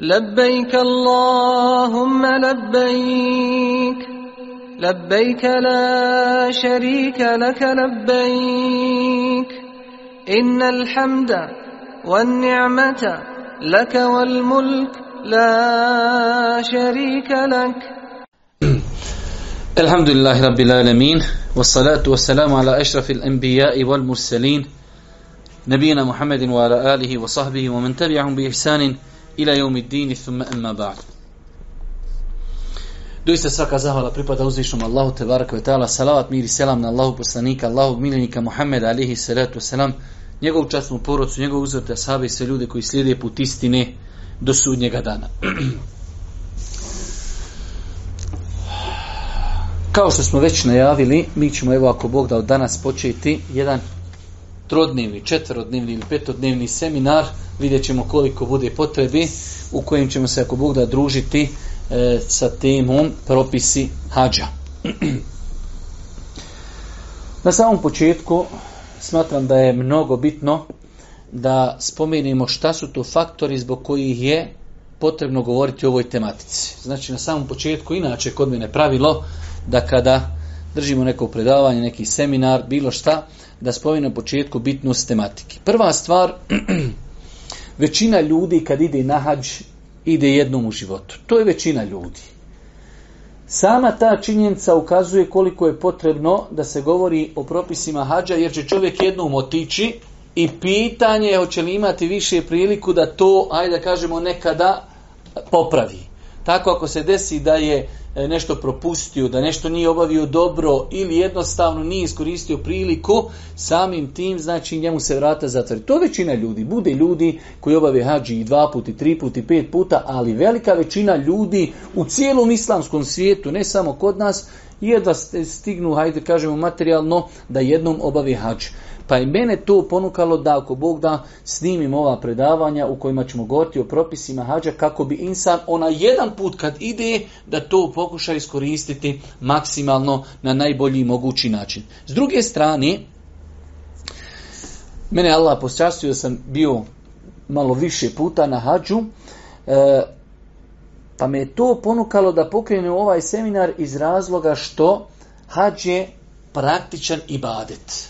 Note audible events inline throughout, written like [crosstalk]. لبيك اللهم لبيك لبيك لا شريك لك لبيك إن الحمد والنعمة لك والملك لا شريك لك الحمد لله رب العالمين والصلاة والسلام على أشرف الأنبياء والمرسلين نبينا محمد وعلى آله وصحبه ومن تبعهم بإحسان ila thumma emma ba'd. Doista svaka zahvala pripada uzvišnom Allahu te baraka ve ta'ala, salavat mir i selam na Allahu poslanika, Allahu miljenika Muhammeda alihi salatu selam, njegovu častnu porodcu, njegovu te asabe i sve ljude koji slijede put istine do sudnjega dana. [clears throat] Kao što smo već najavili, mi ćemo evo ako Bog da od danas početi jedan trodnevni, četverodnevni ili petodnevni seminar, vidjet ćemo koliko bude potrebi, u kojem ćemo se ako Bog da družiti e, sa temom propisi hađa. [clears throat] Na samom početku smatram da je mnogo bitno da spomenimo šta su to faktori zbog kojih je potrebno govoriti o ovoj tematici. Znači na samom početku, inače kod mene pravilo da kada držimo neko predavanje, neki seminar, bilo šta, da spomenem na početku bitnost tematike. Prva stvar, [clears throat] većina ljudi kad ide na hađ, ide jednom u životu. To je većina ljudi. Sama ta činjenica ukazuje koliko je potrebno da se govori o propisima hađa, jer će čovjek jednom otići i pitanje je hoće li imati više priliku da to, ajde da kažemo, nekada popravi. Tako ako se desi da je e, nešto propustio, da nešto nije obavio dobro ili jednostavno nije iskoristio priliku, samim tim znači njemu se vrata zatvori. To većina ljudi, bude ljudi koji obave hađi i dva puta, i tri puta, i pet puta, ali velika većina ljudi u cijelom islamskom svijetu, ne samo kod nas, jedva stignu, hajde kažemo materijalno, da jednom obavi hađi. Pa je mene to ponukalo da ako Bog da snimim ova predavanja u kojima ćemo govoriti o propisima hađa kako bi insan ona jedan put kad ide da to pokuša iskoristiti maksimalno na najbolji mogući način. S druge strane, mene Allah posčastio sam bio malo više puta na hađu, e, pa me je to ponukalo da pokrenem ovaj seminar iz razloga što hađe je praktičan ibadet.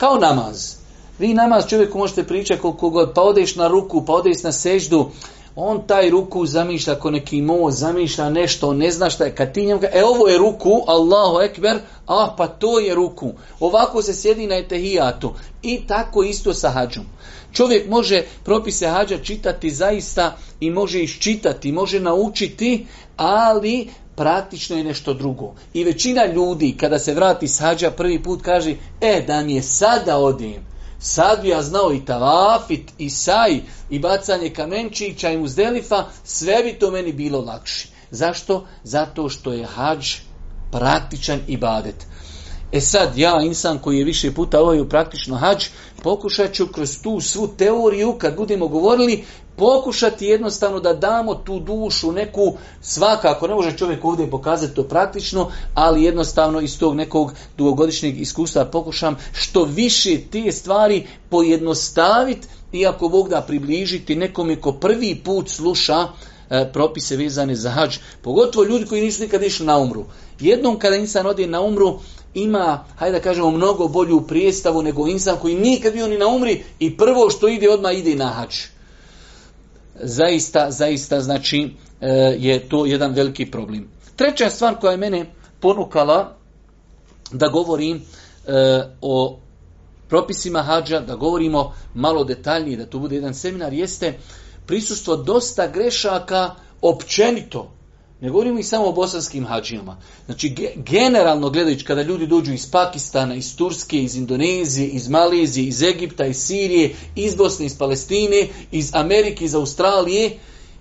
Kao namaz. Vi namaz čovjeku možete pričati koliko god, pa odeš na ruku, pa odeš na seždu, on taj ruku zamišlja ko neki mo, zamišlja nešto, ne zna šta je, kad ti njemu e ovo je ruku, Allahu ekber, a pa to je ruku. Ovako se sjedi na etehijatu i tako isto sa hađom. Čovjek može propise hađa čitati zaista i može iščitati, može naučiti, ali praktično je nešto drugo. I većina ljudi kada se vrati sađa prvi put kaže, e da mi je sada odim, sad bi ja znao i tavafit, i saj, i bacanje kamenčića i muzdelifa, sve bi to meni bilo lakše. Zašto? Zato što je hađ praktičan i badet. E sad, ja, insan koji je više puta ovaj praktično hađ, pokušat ću kroz tu svu teoriju, kad budemo govorili, pokušati jednostavno da damo tu dušu neku, svakako, ne može čovjek ovdje pokazati to praktično, ali jednostavno iz tog nekog dugogodišnjeg iskustva pokušam što više te stvari pojednostaviti iako ako Bog da približiti nekome ko prvi put sluša e, propise vezane za hađ, pogotovo ljudi koji nisu nikad išli na umru. Jednom kada insan ode na umru, ima, hajde da kažemo, mnogo bolju prijestavu nego insan koji nikad bio ni na umri i prvo što ide odmah ide na zaista, zaista znači e, je to jedan veliki problem. Treća stvar koja je mene ponukala da govorim e, o propisima hađa, da govorimo malo detaljnije, da to bude jedan seminar, jeste prisustvo dosta grešaka općenito ne govorimo i samo o bosanskim hađijama. Znači, generalno gledajući, kada ljudi dođu iz Pakistana, iz Turske, iz Indonezije, iz Malezije, iz Egipta, iz Sirije, iz Bosne, iz Palestine, iz Amerike, iz Australije,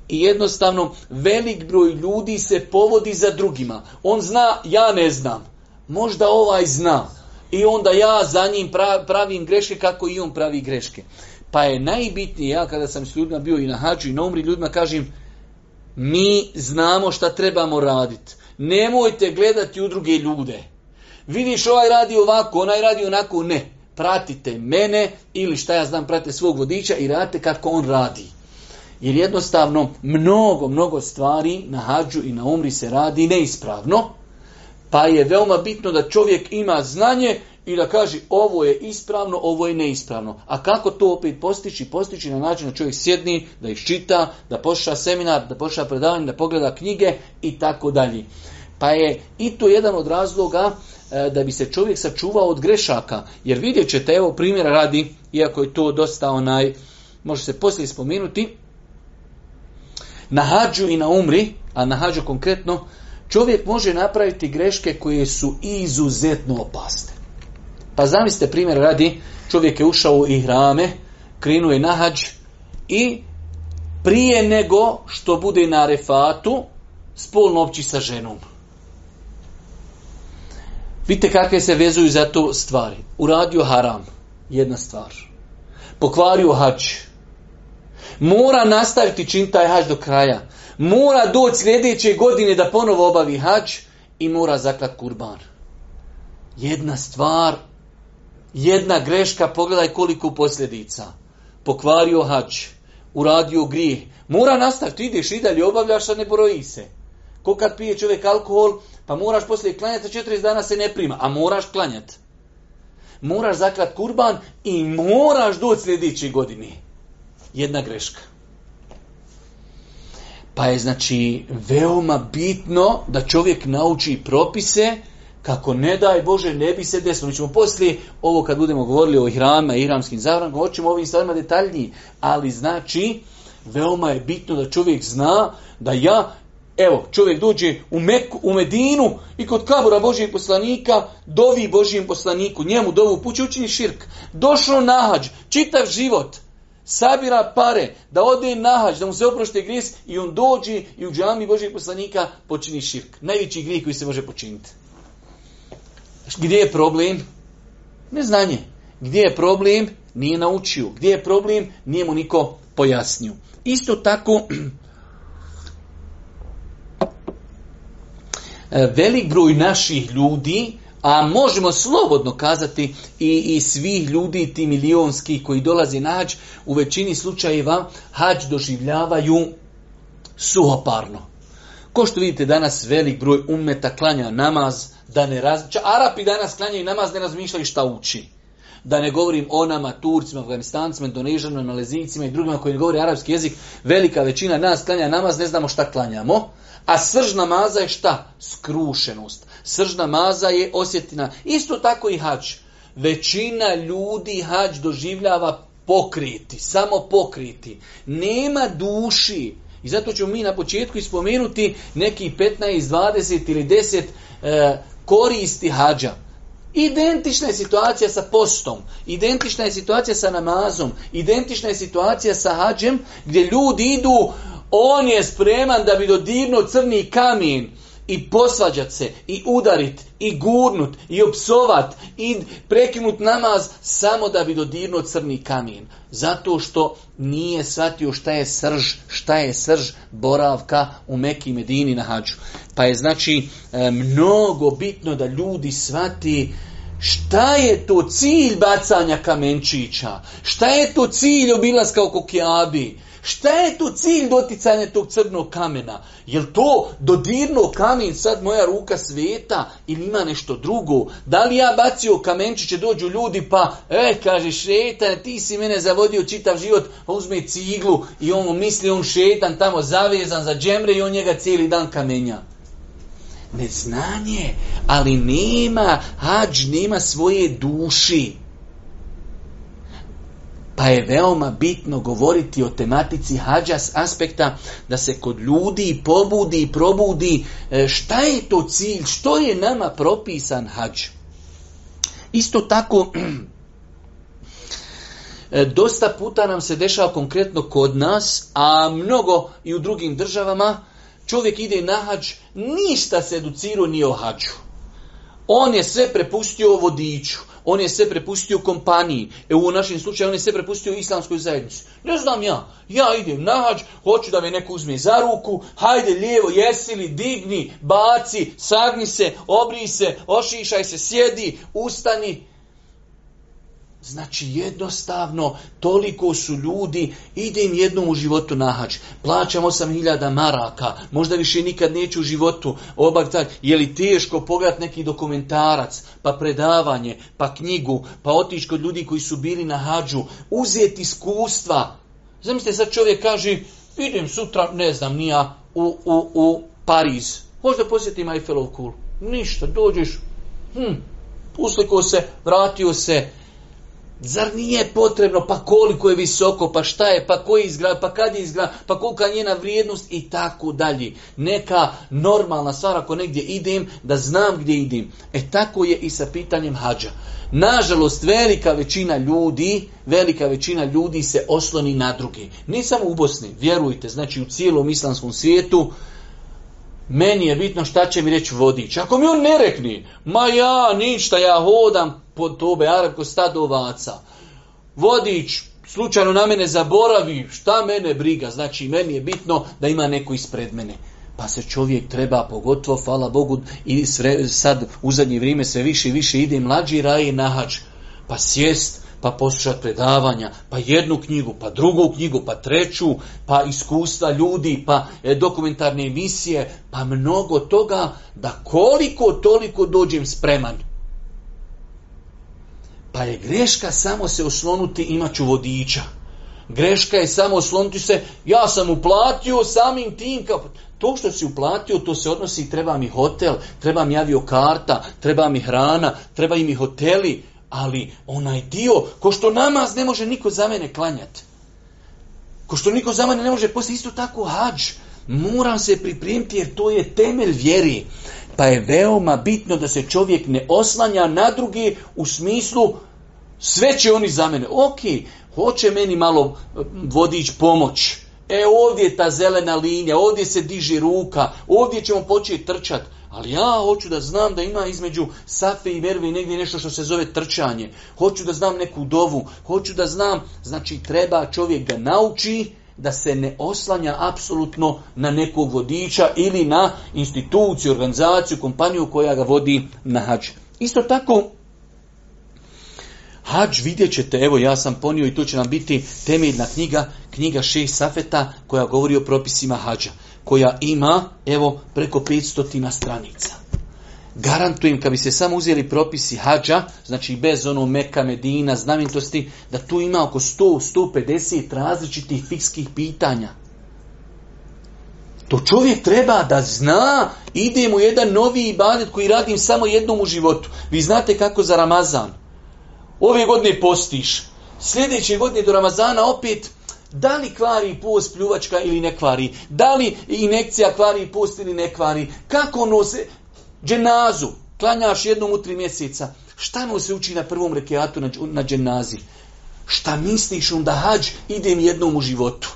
i jednostavno velik broj ljudi se povodi za drugima. On zna, ja ne znam. Možda ovaj zna. I onda ja za njim pravim greške kako i on pravi greške. Pa je najbitnije, ja kada sam s ljudima bio i na hađu i na umri, ljudima kažem, mi znamo šta trebamo raditi. Nemojte gledati u druge ljude. Vidiš ovaj radi ovako, onaj radi onako, ne. Pratite mene ili šta ja znam, pratite svog vodiča i radite kako on radi. Jer jednostavno mnogo, mnogo stvari na hađu i na umri se radi neispravno. Pa je veoma bitno da čovjek ima znanje i da kaže ovo je ispravno, ovo je neispravno. A kako to opet postići? Postići na način da čovjek sjedni, da iščita, da pošla seminar, da pošla predavanje, da pogleda knjige i tako dalje. Pa je i to jedan od razloga e, da bi se čovjek sačuvao od grešaka. Jer vidjet ćete, evo primjera radi, iako je to dosta onaj, može se poslije spomenuti, na hađu i na umri, a na hađu konkretno, čovjek može napraviti greške koje su izuzetno opasne. Pa zamislite primjer radi, čovjek je ušao u ihrame, krenuo je na hađ i prije nego što bude na refatu, spolno opći sa ženom. Vidite kakve se vezuju za to stvari. Uradio haram, jedna stvar. Pokvario hađ. Mora nastaviti čin taj hađ do kraja. Mora doći sljedeće godine da ponovo obavi hađ i mora zaklati kurban. Jedna stvar jedna greška, pogledaj koliko posljedica. Pokvario hač, uradio grijeh. Mora nastaviti, ideš i dalje obavljaš, a ne broji se. Ko kad pije čovjek alkohol, pa moraš poslije klanjati, 40 dana se ne prima, a moraš klanjati. Moraš zaklat kurban i moraš doći sljedeće godine. Jedna greška. Pa je znači veoma bitno da čovjek nauči propise ako ne daj Bože ne bi se desilo. Mi ćemo poslije ovo kad budemo govorili o ihrama i Iramskim zavrama, hoćemo o ovim stvarima detaljniji, ali znači veoma je bitno da čovjek zna da ja Evo, čovjek dođe u, Meku, u Medinu i kod kabura Božijeg poslanika dovi Božijem poslaniku, njemu dovu puću učini širk. Došao nahađ, čitav život, sabira pare, da ode nahađ, da mu se oprošte gris i on dođe i u džami Božijeg poslanika počini širk. Najveći grijeh koji se može počiniti. Gdje je problem? Neznanje. Gdje je problem? Nije naučio. Gdje je problem? Nije mu niko pojasnio. Isto tako, [clears throat] e, velik broj naših ljudi, a možemo slobodno kazati i, i svih ljudi, ti milionski koji dolazi na hađ, u većini slučajeva hađ doživljavaju suhoparno. Ko što vidite danas velik broj umeta klanja namaz, da ne raz... Arapi danas klanjaju namaz, ne razmišljaju šta uči. Da ne govorim o nama, Turcima, Afganistancima, Indonežanima, Malezincima i drugima koji ne govore arapski jezik. Velika većina nas klanja namaz, ne znamo šta klanjamo. A srž namaza je šta? Skrušenost. Srž namaza je osjetina. Isto tako i hač. Većina ljudi hač doživljava pokriti, samo pokriti. Nema duši. I zato ćemo mi na početku ispomenuti neki 15, 20 ili 10 koristi hađa. Identična je situacija sa postom, identična je situacija sa namazom, identična je situacija sa hađem gdje ljudi idu, on je spreman da bi dodirnuo crni kamin i posvađat se, i udarit, i gurnut, i opsovat, i prekinut namaz samo da bi dodirnuo crni kamen. Zato što nije shvatio šta je srž, šta je srž boravka u Meki Medini na hađu. Pa je znači e, mnogo bitno da ljudi shvati Šta je to cilj bacanja kamenčića? Šta je to cilj obilaska oko kijabi Šta je tu cilj doticanja tog crnog kamena? li to dodirno kamen sad moja ruka sveta ili ima nešto drugo? Da li ja bacio kamenčiće, dođu ljudi pa, e, kaže, šetan, ti si mene zavodio čitav život, pa uzme ciglu i on misli, on šetan tamo zavezan za džemre i on njega cijeli dan kamenja neznanje, ali nema hađ, nema svoje duši. Pa je veoma bitno govoriti o tematici hađa s aspekta da se kod ljudi pobudi i probudi e, šta je to cilj, što je nama propisan hađ. Isto tako, [clears throat] e, dosta puta nam se dešava konkretno kod nas, a mnogo i u drugim državama, čovjek ide na hađ, ništa se educirao ni o hađu. On je sve prepustio vodiču on je sve prepustio kompaniji. E, u našem slučaju on je sve prepustio islamskoj zajednici. Ne znam ja, ja idem na hađ, hoću da me neko uzme za ruku, hajde lijevo, jesi digni, baci, sagni se, obri se, ošišaj se, sjedi, ustani. Znači jednostavno toliko su ljudi, idem jednom u životu na hač, plaćam 8.000 maraka, možda više nikad neću u životu obak tak je li teško pogledat neki dokumentarac, pa predavanje, pa knjigu, pa otići kod ljudi koji su bili na hađu, uzeti iskustva. Zamislite sad čovjek kaže, idem sutra, ne znam, nija u, u, u Pariz, možda posjetim Eiffelov kul, ništa, dođeš, hm, uslikao se, vratio se, Zar nije potrebno, pa koliko je visoko, pa šta je, pa koji izgrad, pa kad je izgrad, pa kolika je njena vrijednost i tako dalje. Neka normalna stvar ako negdje idem, da znam gdje idem. E tako je i sa pitanjem hađa. Nažalost, velika većina ljudi, velika većina ljudi se osloni na druge. Ne samo u Bosni, vjerujte, znači u cijelom islamskom svijetu, meni je bitno šta će mi reći vodič. Ako mi on ne rekni, ma ja ništa, ja hodam po tobe, arabko stado ovaca. Vodič slučajno na mene zaboravi, šta mene briga, znači meni je bitno da ima neko ispred mene. Pa se čovjek treba, pogotovo, hvala Bogu, i sad u zadnje vrijeme sve više i više ide mlađi raje na Pa sjest, pa poslušati predavanja, pa jednu knjigu, pa drugu knjigu, pa treću, pa iskustva ljudi, pa e, dokumentarne emisije, pa mnogo toga da koliko toliko dođem spreman. Pa je greška samo se oslonuti imaću vodiča. Greška je samo osloniti se, ja sam uplatio samim tim, kao, to što si uplatio, to se odnosi, treba mi hotel, treba mi avio karta, treba mi hrana, treba i mi hoteli, ali onaj dio, ko što namaz ne može niko za mene klanjati. Ko što niko za mene ne može poslije isto tako hađ. Moram se pripremiti jer to je temelj vjeri. Pa je veoma bitno da se čovjek ne oslanja na drugi u smislu sve će oni za mene. Ok, hoće meni malo vodić pomoć. E ovdje je ta zelena linija, ovdje se diži ruka, ovdje ćemo početi trčati. Ali ja hoću da znam da ima između Safe i Merve negdje nešto što se zove trčanje. Hoću da znam neku dovu. Hoću da znam, znači treba čovjek da nauči da se ne oslanja apsolutno na nekog vodiča ili na instituciju, organizaciju, kompaniju koja ga vodi na hađ. Isto tako, Hač vidjet ćete, evo ja sam ponio i to će nam biti temeljna knjiga, knjiga šest safeta koja govori o propisima hađa koja ima, evo, preko 500 stranica. Garantujem, kad bi se samo uzeli propisi hađa, znači bez ono meka, medina, znamenitosti, da tu ima oko 100-150 različitih fikskih pitanja. To čovjek treba da zna, idem u jedan novi ibadet koji radim samo jednom u životu. Vi znate kako za Ramazan. Ove godine postiš, sljedeće godine do Ramazana opet da li kvari post pljuvačka ili ne kvari? Da li inekcija kvari post ili ne kvari? Kako nose dženazu? Klanjaš jednom u tri mjeseca. Šta mu se uči na prvom rekiatu na, na dženazi? Šta misliš onda hađ idem jednom u životu?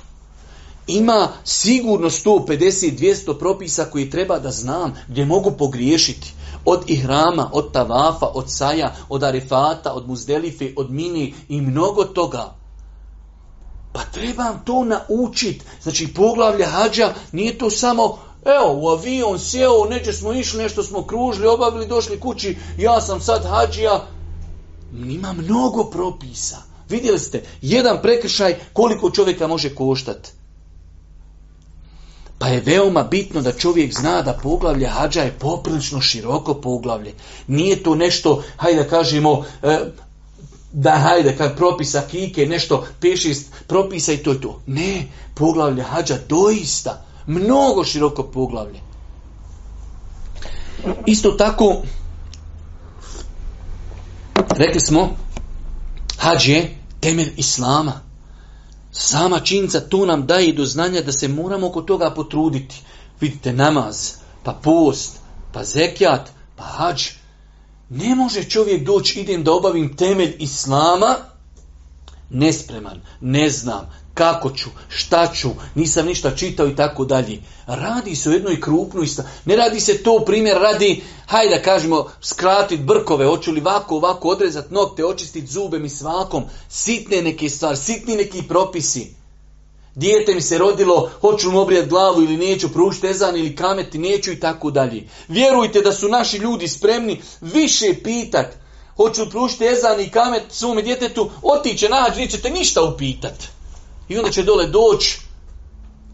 Ima sigurno 150-200 propisa koji treba da znam gdje mogu pogriješiti. Od ihrama, od tavafa, od saja, od arefata, od muzdelife, od mini i mnogo toga. Pa trebam to naučit. Znači poglavlje hađa nije to samo Evo, u avion sjeo, neće smo išli, nešto smo kružili, obavili, došli kući, ja sam sad hađija. Ima mnogo propisa. Vidjeli ste, jedan prekršaj koliko čovjeka može koštati. Pa je veoma bitno da čovjek zna da poglavlje hađa je poprilično široko poglavlje. Nije to nešto, hajde da kažemo, e, da hajde, kad propisa kike, nešto, pešist propisa i to je to. Ne, poglavlje hađa doista, mnogo široko poglavlje. Isto tako, rekli smo, hađ je temelj islama. Sama činca tu nam daje do znanja da se moramo oko toga potruditi. Vidite namaz, pa post, pa zekjat, pa hađ, ne može čovjek doći, idem da obavim temelj Islama, nespreman, ne znam, kako ću, šta ću, nisam ništa čitao i tako dalje. Radi se o jednoj krupnoj Ne radi se to, primjer, radi, hajde da kažemo, skratit brkove, hoću li ovako, ovako odrezat nokte, očistit zube mi svakom, sitne neke stvari, sitni neki propisi. Dijete mi se rodilo, hoću mu obrijat glavu ili neću, prušte ezan ili kameti neću i tako dalje. Vjerujte da su naši ljudi spremni više pitat, hoću li prušiti ezan i kamet svome djetetu, otiće nađe, nećete ništa upitat. I onda će dole doći,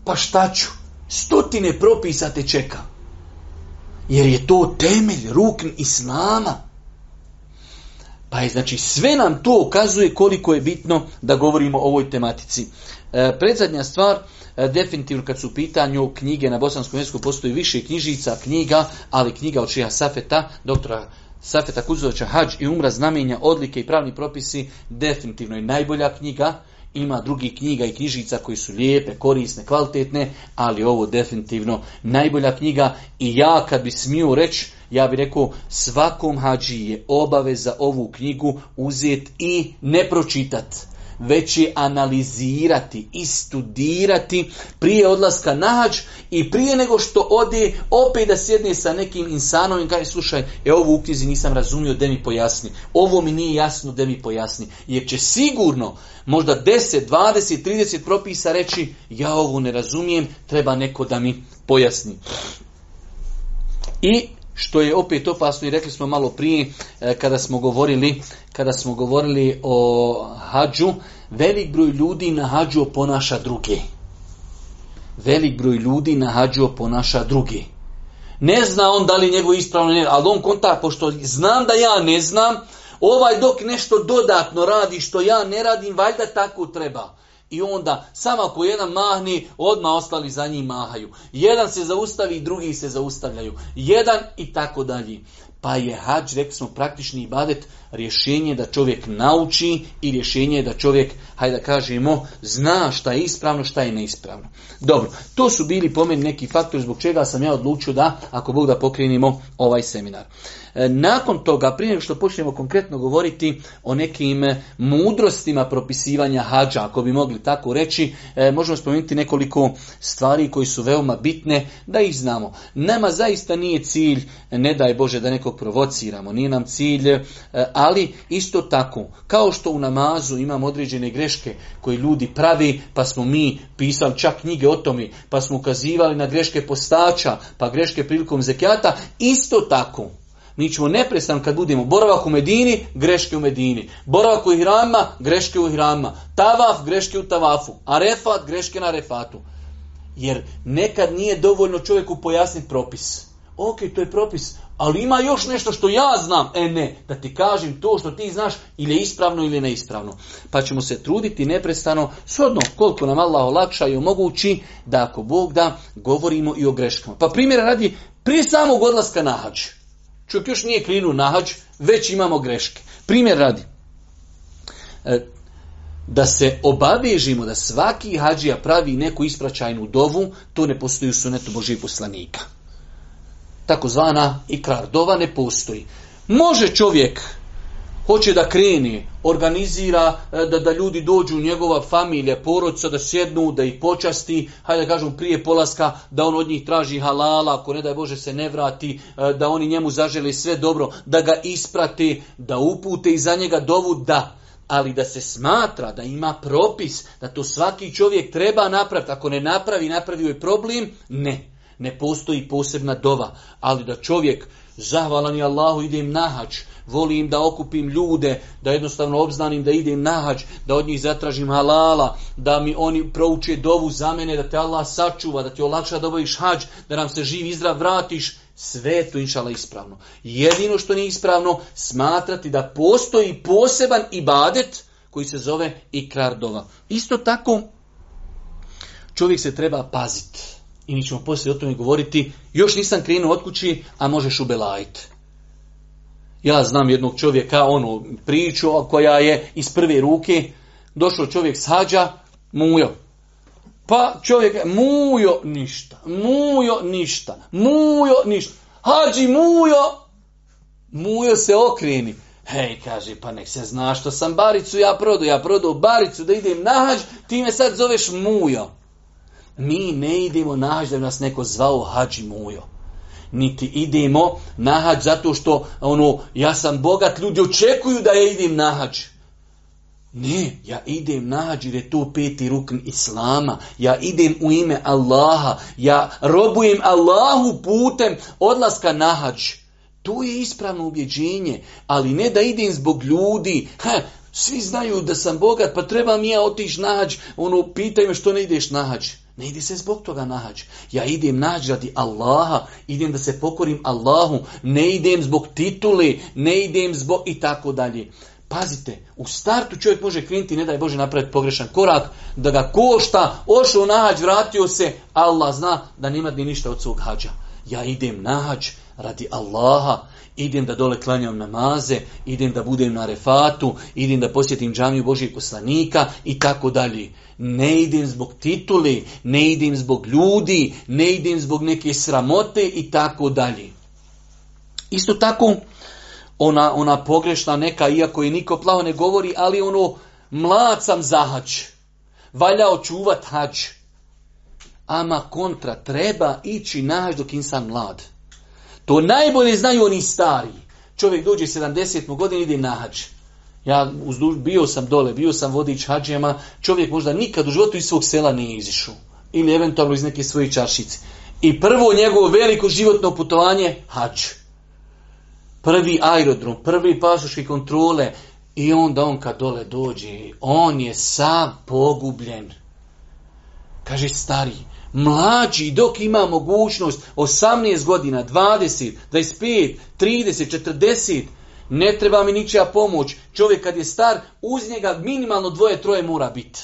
pa šta ću? Stotine propisa te čeka. Jer je to temelj, rukn snama. Pa je, znači, sve nam to ukazuje koliko je bitno da govorimo o ovoj tematici. E, predzadnja stvar, e, definitivno kad su u pitanju knjige na bosanskom jeziku postoji više knjižica, knjiga, ali knjiga od čija Safeta, doktora Safeta Kuzovića Hadž i umra znamenja, odlike i pravni propisi, definitivno je najbolja knjiga. Ima drugih knjiga i knjižica koji su lijepe, korisne, kvalitetne, ali ovo definitivno najbolja knjiga. I ja kad bi smio reći, ja bih rekao svakom hađi je obaveza ovu knjigu uzeti i ne pročitati već je analizirati i studirati prije odlaska na hađ i prije nego što ode opet da sjedne sa nekim insanom i kaže slušaj, e ovo u knjizi nisam razumio, da mi pojasni. Ovo mi nije jasno, da mi pojasni. Jer će sigurno možda 10, 20, 30 propisa reći ja ovo ne razumijem, treba neko da mi pojasni. I što je opet opasno i rekli smo malo prije e, kada smo govorili, kada smo govorili o hađu, velik broj ljudi na hađu oponaša druge. Velik broj ljudi na hađu oponaša druge. Ne zna on da li njegov ispravno ne, ali on kontakt, pošto znam da ja ne znam, ovaj dok nešto dodatno radi što ja ne radim, valjda tako treba. I onda, samo ako jedan mahni, odmah ostali za njim mahaju. Jedan se zaustavi, drugi se zaustavljaju. Jedan i tako dalje. Pa je hađ, rekli smo, praktični ibadet, rješenje da čovjek nauči i rješenje da čovjek, hajde da kažemo, zna šta je ispravno, šta je neispravno. Dobro, to su bili po meni neki faktori zbog čega sam ja odlučio da, ako Bog da pokrenimo ovaj seminar. E, nakon toga, prije nego što počnemo konkretno govoriti o nekim e, mudrostima propisivanja hađa, ako bi mogli tako reći, e, možemo spomenuti nekoliko stvari koji su veoma bitne da ih znamo. Nama zaista nije cilj, ne daj Bože da neko provociramo, nije nam cilj, e, ali isto tako, kao što u namazu imamo određene greške koje ljudi pravi, pa smo mi pisali čak knjige o tome, pa smo ukazivali na greške postača, pa greške prilikom zekijata, isto tako, mi ćemo neprestano kad budemo boravak u Medini, greške u Medini. Boravak u Hirama, greške u Hirama. Tavaf, greške u Tavafu. Arefat, greške na Arefatu. Jer nekad nije dovoljno čovjeku pojasniti propis. Ok, to je propis, ali ima još nešto što ja znam, e ne, da ti kažem to što ti znaš ili je ispravno ili neispravno. Pa ćemo se truditi neprestano, shodno koliko nam Allah olakša i omogući da ako Bog da, govorimo i o greškama. Pa primjer radi, prije samog odlaska na hađ, čovjek još nije klinu na hađ, već imamo greške. Primjer radi, e, da se obavežimo da svaki hađija pravi neku ispraćajnu dovu, to ne postoji u sunetu Božih poslanika takozvana ikrar. ne postoji. Može čovjek hoće da kreni, organizira e, da, da ljudi dođu u njegova familija, porodica, da sjednu, da ih počasti, hajde da kažem prije polaska, da on od njih traži halala, ako ne daj Bože se ne vrati, e, da oni njemu zaželi sve dobro, da ga isprate, da upute i za njega dovu, da. Ali da se smatra, da ima propis, da to svaki čovjek treba napraviti, ako ne napravi, napravio je problem, ne ne postoji posebna dova, ali da čovjek zahvalan je Allahu, idem nahač, volim da okupim ljude, da jednostavno obznanim da idem nahač, da od njih zatražim halala, da mi oni prouče dovu za mene, da te Allah sačuva, da ti olakša da obaviš hađ, da nam se živ izdrav vratiš, sve je to inšala ispravno. Jedino što nije ispravno, smatrati da postoji poseban ibadet koji se zove ikrar dova. Isto tako, čovjek se treba paziti i mi ćemo poslije o tome govoriti, još nisam krenuo od kući, a možeš ubelajit. Ja znam jednog čovjeka, onu priču koja je iz prve ruke, došao čovjek s hađa, mujo. Pa čovjek, mujo ništa, mujo ništa, mujo ništa, hađi mujo, mujo se okreni. Hej, kaže, pa nek se zna što sam baricu, ja prodao, ja prodao baricu da idem na hađ, ti me sad zoveš mujo. Mi ne idemo na hađ da nas neko zvao hađi mujo. Niti idemo na hađ zato što ono, ja sam bogat, ljudi očekuju da ja idem na hađ. Ne, ja idem hađ jer je to peti rukn Islama. Ja idem u ime Allaha. Ja robujem Allahu putem odlaska na hađ. To je ispravno ubjeđenje, ali ne da idem zbog ljudi. Ha, svi znaju da sam bogat, pa treba mi ja otići na hađ. Ono, pitaju me što ne ideš na hađ. Ne idi se zbog toga nahađ. Ja idem hađ radi Allaha, idem da se pokorim Allahu, ne idem zbog titule. ne idem zbog i tako dalje. Pazite, u startu čovjek može kvinti ne daj Bože napraviti pogrešan korak, da ga košta, ošao hađ, vratio se, Allah zna da nema ni ništa od svog hađa ja idem na hač radi Allaha, idem da dole klanjam namaze, idem da budem na refatu, idem da posjetim džamiju Božih poslanika i tako dalje. Ne idem zbog tituli, ne idem zbog ljudi, ne idem zbog neke sramote i tako dalje. Isto tako, ona, ona pogrešna neka, iako je niko plavo ne govori, ali ono, mlad sam za hač, Valja očuvat hač ama kontra treba ići naš dok insan mlad. To najbolje znaju oni stari. Čovjek dođe 70. godina ide na hađ. Ja bio sam dole, bio sam vodič hađema, čovjek možda nikad u životu iz svog sela nije izišao. Ili eventualno iz neke svoje čašice. I prvo njegovo veliko životno putovanje, hađ. Prvi aerodrom, prvi pasuški kontrole. I onda on kad dole dođe, on je sam pogubljen. Kaže stari, Mlađi dok ima mogućnost 18 godina, 20, 25, 30, 40, ne treba mi ničija pomoć. Čovjek kad je star, uz njega minimalno dvoje, troje mora biti.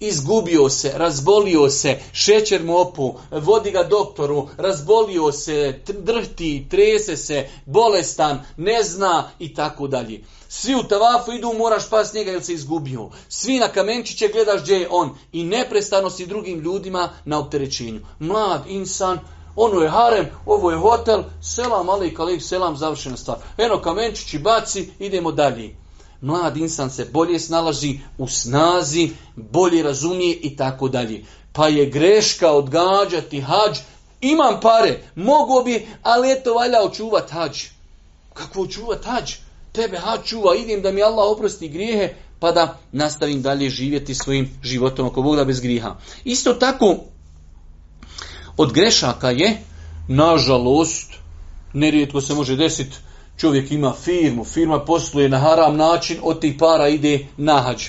Izgubio se, razbolio se, šećer mu opu, vodi ga doktoru, razbolio se, drhti, trese se, bolestan, ne zna i tako dalje. Svi u tavafu idu, moraš pas njega jer se izgubio. Svi na kamenčiće gledaš gdje je on. I neprestano si drugim ljudima na opterećenju. Mlad insan, ono je harem, ovo je hotel, selam ali kalik, selam, završena stvar. Eno kamenčići baci, idemo dalje. Mlad insan se bolje snalazi u snazi, bolje razumije i tako dalje. Pa je greška odgađati hađ, imam pare, mogo bi, ali eto valja očuvat hađ. Kako očuvat hađ? tebe ha čuva, idem da mi Allah oprosti grijehe, pa da nastavim dalje živjeti svojim životom, ako Bog bez griha. Isto tako, od grešaka je, nažalost, nerijetko se može desiti, čovjek ima firmu, firma posluje na haram način, od tih para ide nahađ.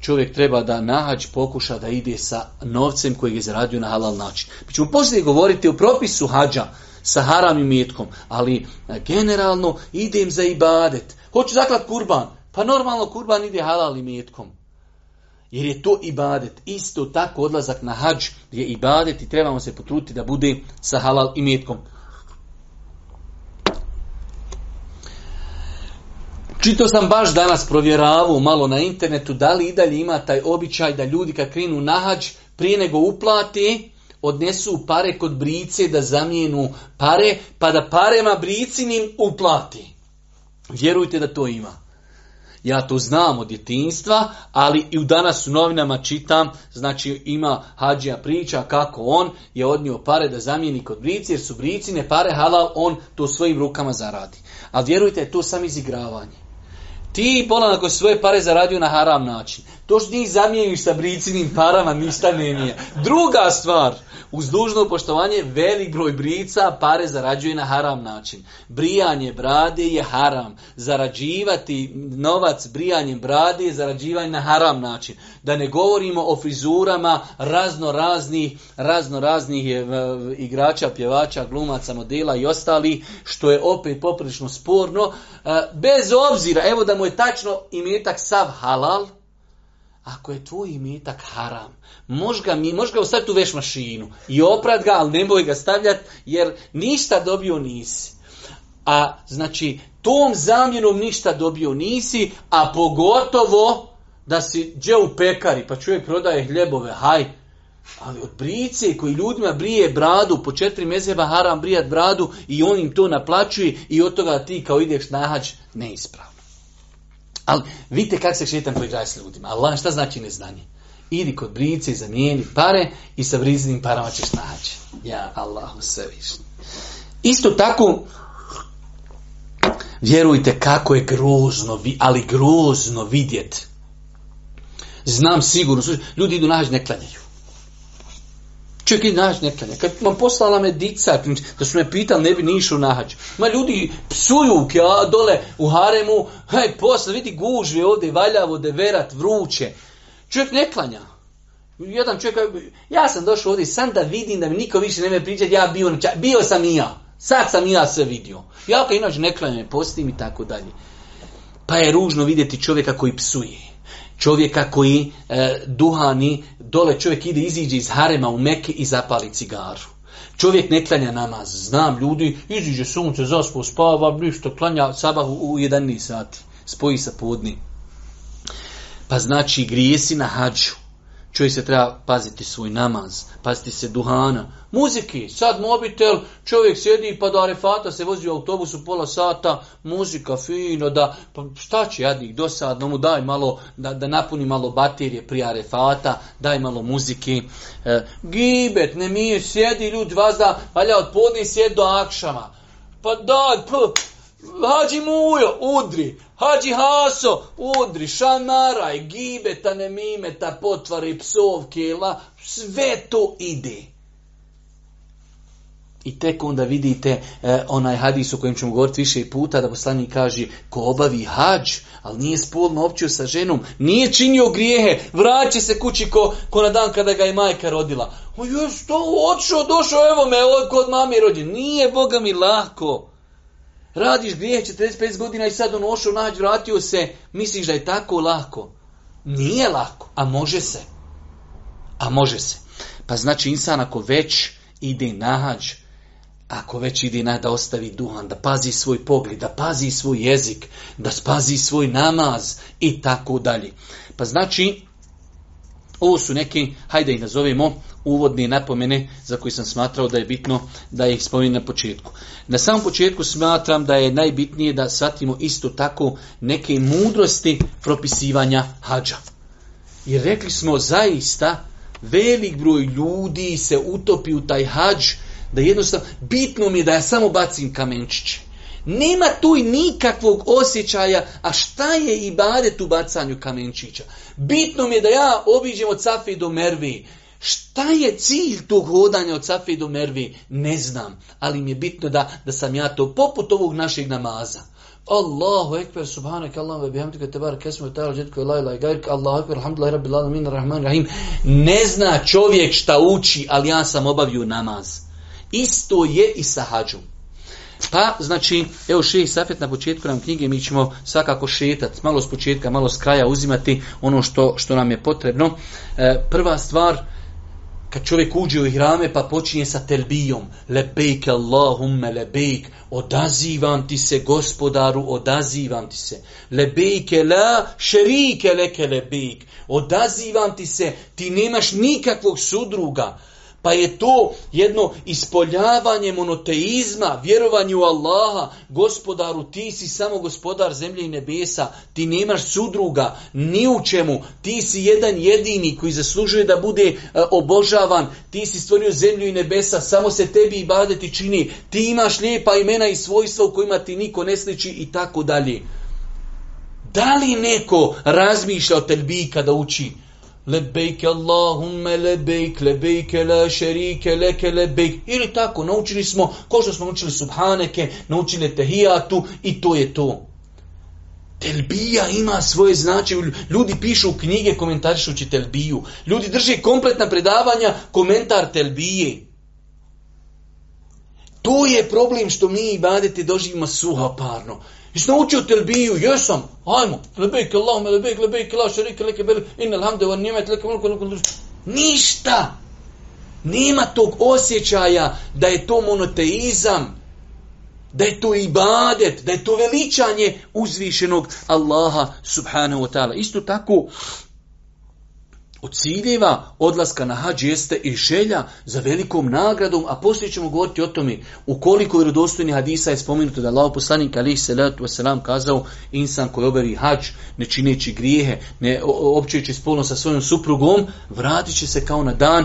Čovjek treba da nahađ pokuša da ide sa novcem kojeg je zaradio na halal način. Mi ćemo poslije govoriti o propisu hađa, sa haram i metkom, ali e, generalno idem za ibadet. Hoću zaklat kurban, pa normalno kurban ide halal i metkom. Jer je to ibadet. Isto tako odlazak na hađ je ibadet i trebamo se potruditi da bude sa halal i Čito sam baš danas provjeravao malo na internetu da li i dalje ima taj običaj da ljudi kad krenu na hađ prije nego uplati odnesu pare kod brice da zamijenu pare, pa da parema bricinim uplati. Vjerujte da to ima. Ja to znam od djetinstva, ali i u danas u novinama čitam, znači ima hađija priča kako on je odnio pare da zamijeni kod brice, jer su bricine pare halal, on to svojim rukama zaradi. Ali vjerujte, to sam izigravanje. Ti Bolan ako svoje pare zaradio na haram način, to što njih zamijeniš sa bricinim parama ništa ne nije. Druga stvar, uz dužno poštovanje, velik broj brica pare zarađuje na haram način. Brijanje brade je haram. Zarađivati novac brijanjem brade je zarađivanje na haram način. Da ne govorimo o frizurama razno raznih, razno raznih e, igrača, pjevača, glumaca, modela i ostali, što je opet poprilično sporno. E, bez obzira, evo da mu je tačno imetak sav halal, ako je tvoj imetak haram, mož ga, mož ga ostaviti u veš mašinu i oprat ga, ali nemoj ga stavljati jer ništa dobio nisi. A znači, tom zamjenom ništa dobio nisi, a pogotovo da si dje u pekari, pa čovjek prodaje hljebove, haj. Ali od brice koji ljudima brije bradu, po četiri mezeba haram brijat bradu i on im to naplaćuje i od toga ti kao ideš na ne neispravno. Ali vidite kako se šetan poigraje s ljudima. Allah šta znači neznanje? Idi kod brice i zamijeni pare i sa vriznim parama ćeš naći. Ja Allahu sve Isto tako vjerujte kako je grozno, ali grozno vidjet. Znam sigurno, ljudi idu naći ne klanjaju. Čovjek naš neka, neka vam poslala me dica, da su me pitali ne bi ni išao Ma ljudi psuju kja, dole u haremu, haj posla, vidi gužve ovdje, valjavo, deverat, vruće. Čovjek ne klanja. Jedan čovjek, ja sam došao ovdje sam da vidim da mi niko više ne me pričati, ja bio, bio sam i ja. Sad sam i ja sve vidio. Ja kao inače ne klanjam, postim i tako dalje. Pa je ružno vidjeti čovjeka koji psuje čovjeka koji e, duhani, dole čovjek ide, iziđe iz harema u meke i zapali cigaru. Čovjek ne klanja namaz. Znam ljudi, iziđe sunce, zaspo, spava, ništa, klanja sabah u 11 sati. Spoji sa podni. Pa znači grijesi na hađu. Čovjek se treba paziti svoj namaz, paziti se duhana, muziki, sad mobitel, čovjek sjedi pa do arefata se vozi u autobusu pola sata, muzika fino, da, pa šta će jadnik dosadno mu, daj malo, da, da napuni malo baterije prije arefata, daj malo muziki. E, gibet, ne mi sjedi ljudi vazda, valja od podne sjed do akšama. Pa daj, p, hađi mujo, udri, Hađi Haso, udri šamaraj, gibeta, nemimeta, potvari, psov sve to ide. I tek onda vidite e, onaj hadis o kojem ćemo govoriti više puta, da poslani kaže, ko obavi hađ, ali nije spolno općio sa ženom, nije činio grijehe, vraća se kući ko, ko, na dan kada ga je majka rodila. O još to, odšao, došao, evo me, kod mami rođen. Nije, Boga mi, lako. Radiš grijeh 45 godina i sad on ošao nađ, vratio se, misliš da je tako lako. Nije lako, a može se. A može se. Pa znači insan ako već ide nahađ, ako već ide na da ostavi duhan, da pazi svoj pogled, da pazi svoj jezik, da spazi svoj namaz i tako dalje. Pa znači ovo su neki, hajde ih nazovemo, uvodne napomene za koje sam smatrao da je bitno da ih spomenem na početku. Na samom početku smatram da je najbitnije da shvatimo isto tako neke mudrosti propisivanja hađa. I rekli smo zaista velik broj ljudi se utopi u taj hađ da jednostavno bitno mi je da ja samo bacim kamenčiće. Nema tu i nikakvog osjećaja, a šta je i badet u bacanju kamenčića. Bitno mi je da ja obiđem od Safi do Mervi. Šta je cilj tog hodanja od Safi do Mervi? Ne znam, ali mi je bitno da, da sam ja to poput ovog našeg namaza. Allahu ekber, subhanak, Allah ve bihamdika, la Allahu rabbil alamin, arrahman rahim. Ne zna čovjek šta uči, ali ja sam obavio namaz. Isto je i sa pa, znači, evo i Safet na početku nam knjige, mi ćemo svakako šetat, malo s početka, malo s kraja uzimati ono što, što nam je potrebno. E, prva stvar, kad čovjek uđe u hrame, pa počinje sa telbijom, lebejk Allahumme lebejk, odazivam ti se gospodaru, odazivam ti se, lebejke la šerike leke lebejk, odazivam ti se, ti nemaš nikakvog sudruga, pa je to jedno ispoljavanje monoteizma, vjerovanju Allaha, gospodaru, ti si samo gospodar zemlje i nebesa, ti nemaš sudruga, ni u čemu, ti si jedan jedini koji zaslužuje da bude e, obožavan, ti si stvorio zemlju i nebesa, samo se tebi i badeti čini, ti imaš lijepa imena i svojstva u kojima ti niko ne sliči i tako dalje. Da li neko razmišlja o telbi kada uči? Lebejk Allahumme lebejk, lebejk la šerike leke lebejk. Ili tako, naučili smo, ko što smo naučili subhaneke, naučili tehijatu i to je to. Telbija ima svoje značenje Ljudi pišu knjige komentarišući Telbiju. Ljudi drže kompletna predavanja komentar Telbije. To je problem što mi i badete doživimo suhoparno. Jesi naučio telbiju? Jesam. Hajmo. Lebejk Allahum, lebejk, lebejk, la šerike, leke bel, innal hamde, van nimet, leke Ništa. Nema tog osjećaja da je to monoteizam, da je to ibadet, da je to veličanje uzvišenog Allaha subhanahu wa ta'ala. Isto tako, od ciljeva odlaska na hađ jeste i želja za velikom nagradom, a poslije ćemo govoriti o tome u koliko vjerodostojnih hadisa je spomenuto da Allah poslanik alih salatu wasalam kazao insan koji obavi hađ ne čineći grijehe, ne općeći spolno sa svojom suprugom, vratit će se kao na dan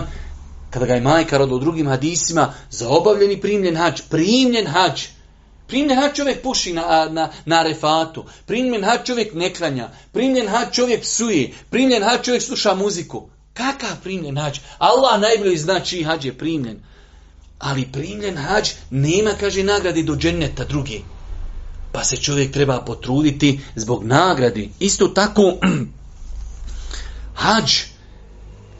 kada ga je majka rodila u drugim hadisima za obavljeni primljen hađ, primljen hađ, Primljen had čovjek puši na, na, na refatu, primljen had čovjek ne klanja, primljen had čovjek psuje, primljen had čovjek sluša muziku. Kakav primljen hađ? Allah najbolji zna čiji hađ je primljen. Ali primljen hađ nema, kaže, nagradi do dženeta drugi. Pa se čovjek treba potruditi zbog nagradi. Isto tako, [clears throat] hađ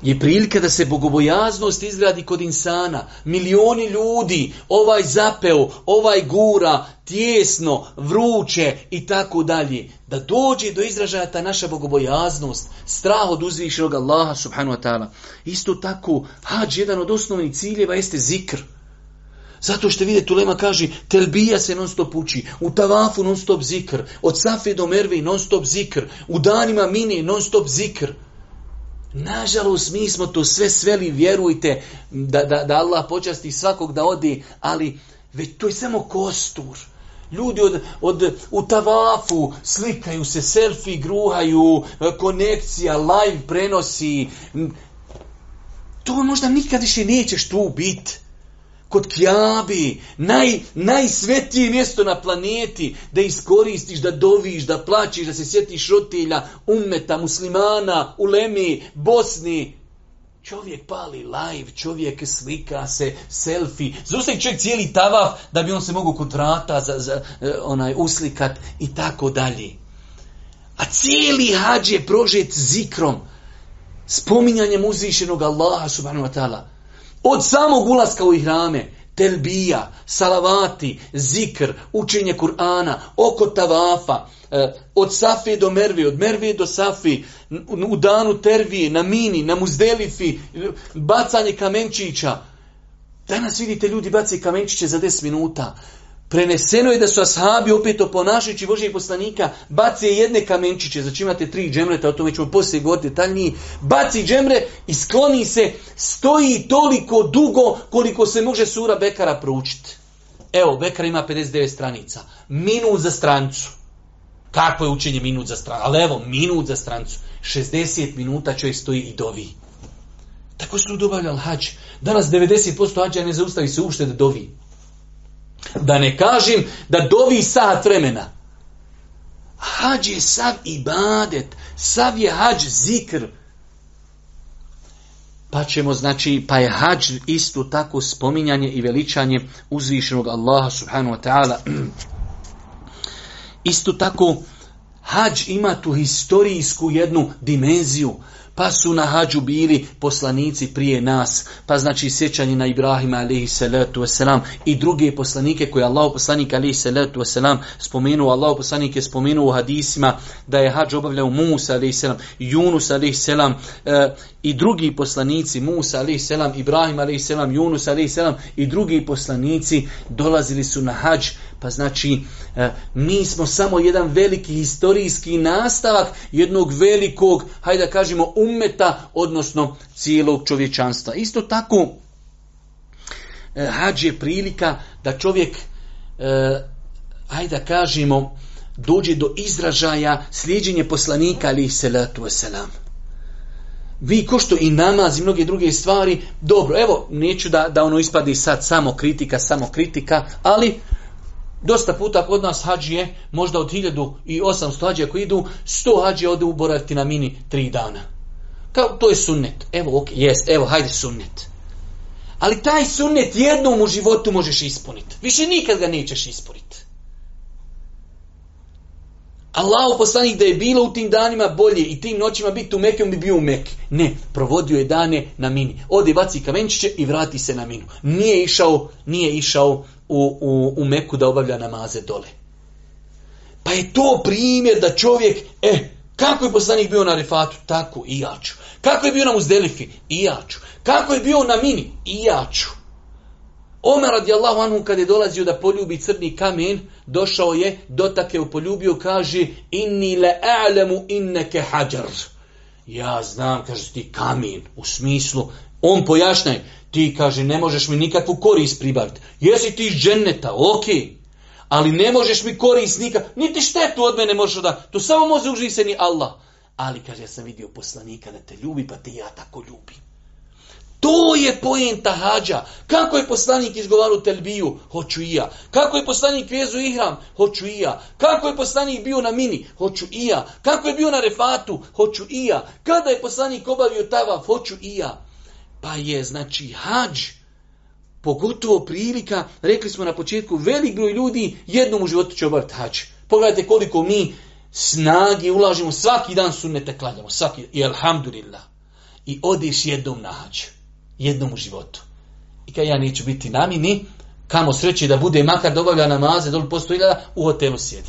je prilika da se bogobojaznost izgradi kod insana. Milioni ljudi, ovaj zapeo, ovaj gura, tjesno, vruće i tako dalje. Da dođe do izražaja ta naša bogobojaznost, strah od uzvišenog Allaha subhanu wa ta'ala. Isto tako, hađ, jedan od osnovnih ciljeva jeste zikr. Zato što vidite, Tulema kaže, telbija se non stop uči, u tavafu non stop zikr, od safe do mervi non stop zikr, u danima mini non stop zikr. Nažalost, mi smo to sve sveli, vjerujte, da, da, da Allah počasti svakog da odi, ali već to je samo kostur. Ljudi od, od, u tavafu slikaju se, selfi gruhaju, e, konekcija, live prenosi. To možda nikad više nećeš tu biti kod Kjabi, naj, najsvetije mjesto na planeti, da iskoristiš, da doviš, da plaćiš, da se sjetiš rotilja, umeta, muslimana, ulemi, Bosni. Čovjek pali live, čovjek slika se, selfie, zaustavi čovjek cijeli tavaf da bi on se mogao kod vrata za, za, e, onaj, uslikat i tako dalje. A cijeli hađ je prožet zikrom, spominjanjem uzvišenog Allaha subhanahu wa ta'ala. Od samog ulaska u ihrame, telbija, salavati, zikr, učenje Kur'ana, oko tavafa, e, od Safije do Mervije, od Mervije do Safi, u danu Tervije, na Mini, na Muzdelifi, bacanje kamenčića. Danas vidite ljudi bacaju kamenčiće za 10 minuta. Preneseno je da su ashabi opet oponašajući Božijeg poslanika baci jedne kamenčiće, znači imate tri džemreta, o tome ćemo poslije govoriti detaljniji, baci džemre i skloni se, stoji toliko dugo koliko se može sura Bekara proučiti. Evo, Bekar ima 59 stranica, minut za strancu. Kako je učenje minut za strancu? Ali evo, minut za strancu. 60 minuta čovjek stoji i dovi. Tako su dobavljali hađ. Danas 90% hađa ne zaustavi se uopšte da dovi. Da ne kažem da dovi sat vremena. Hađ je sav ibadet, sav je hađ zikr. Pa ćemo, znači, pa je hađ isto tako spominjanje i veličanje uzvišenog Allaha subhanahu wa ta'ala. [clears throat] Isto tako, hađ ima tu historijsku jednu dimenziju pa su na hađu bili poslanici prije nas, pa znači sjećanje na Ibrahima alihi salatu wasalam i druge poslanike koje Allah poslanik alihi salatu wasalam spomenuo, Allah poslanik je spomenuo u hadisima da je hađ obavljao Musa alihi salam, Junus alihi salam e, i drugi poslanici Musa alihi salam, Ibrahim alihi salam, Junus alihi salam i drugi poslanici dolazili su na hađ pa znači, e, mi smo samo jedan veliki historijski nastavak jednog velikog, hajde da kažemo, umeta, odnosno cijelog čovječanstva. Isto tako, e, hađ je prilika da čovjek, e, hajde da kažemo, dođe do izražaja slijedjenje poslanika ali salatu wasalam. Vi ko što i namaz i mnoge druge stvari, dobro, evo, neću da, da ono ispadi sad samo kritika, samo kritika, ali Dosta puta kod nas hađije, možda od 1800 hađije koji idu, 100 hađije ode uborati na mini 3 dana. Kao, to je sunnet. Evo, ok, jest, evo, hajde sunnet. Ali taj sunnet jednom u životu možeš ispuniti. Više nikad ga nećeš ispuniti. Allah poslanik da je bilo u tim danima bolje i tim noćima biti u Mekke, on bi bio u Mekke. Ne, provodio je dane na mini. Ode baci kamenčiće i vrati se na minu. Nije išao, nije išao u, Meku da obavlja namaze dole. Pa je to primjer da čovjek, eh, kako je poslanik bio na Rifatu? Tako i ja ću. Kako je bio na Muzdelifi? I ja ću. Kako je bio na Mini? I ja ću. Omer radijallahu anhu kad je dolazio da poljubi crni kamen, došao je, je u poljubio, kaže inni le a'lemu inneke hađar. Ja znam, kaže ti kamen, u smislu, on pojašnjaje ti, kaže, ne možeš mi nikakvu korist pribaviti. Jesi ti iz dženeta, ok, ali ne možeš mi korist nikak, niti štetu od mene možeš da, to samo može užiseni Allah. Ali, kaže, ja sam vidio poslanika da te ljubi, pa te ja tako ljubim. To je pojenta hađa. Kako je poslanik izgovarao telbiju? Hoću i ja. Kako je poslanik vjezu ihram? Hoću i ja. Kako je poslanik bio na mini? Hoću i ja. Kako je bio na refatu? Hoću i ja. Kada je poslanik obavio tavaf? Hoću i ja. Pa je, znači, hađ, pogotovo prilika, rekli smo na početku, velik broj ljudi jednom u životu će obaviti hađ. Pogledajte koliko mi snagi ulažimo svaki dan sunnete klanjamo, svaki, i alhamdulillah. I odiš jednom na hađ, jednom u životu. I kad ja neću biti namini, kamo sreće da bude makar dobavlja namaze, dobro postoji u hotelu sjedi.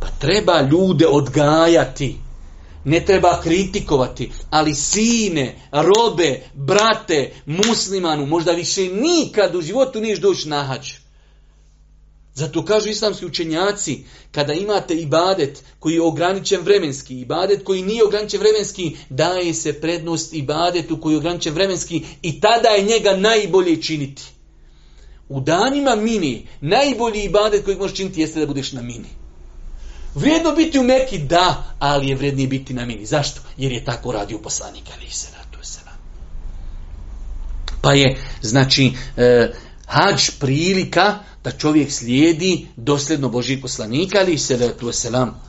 Pa treba ljude odgajati ne treba kritikovati, ali sine, robe, brate, muslimanu, možda više nikad u životu niješ doći na hađ. Zato kažu islamski učenjaci, kada imate ibadet koji je ograničen vremenski, ibadet koji nije ograničen vremenski, daje se prednost ibadetu koji je ograničen vremenski i tada je njega najbolje činiti. U danima mini, najbolji ibadet koji možeš činiti jeste da budeš na mini. Vrijedno biti u Meki, da, ali je vrijednije biti na mini. Zašto? Jer je tako radio poslanik, ali se ratu se Pa je, znači, e, hađ prilika da čovjek slijedi dosljedno Božih poslanika, ali se se nam.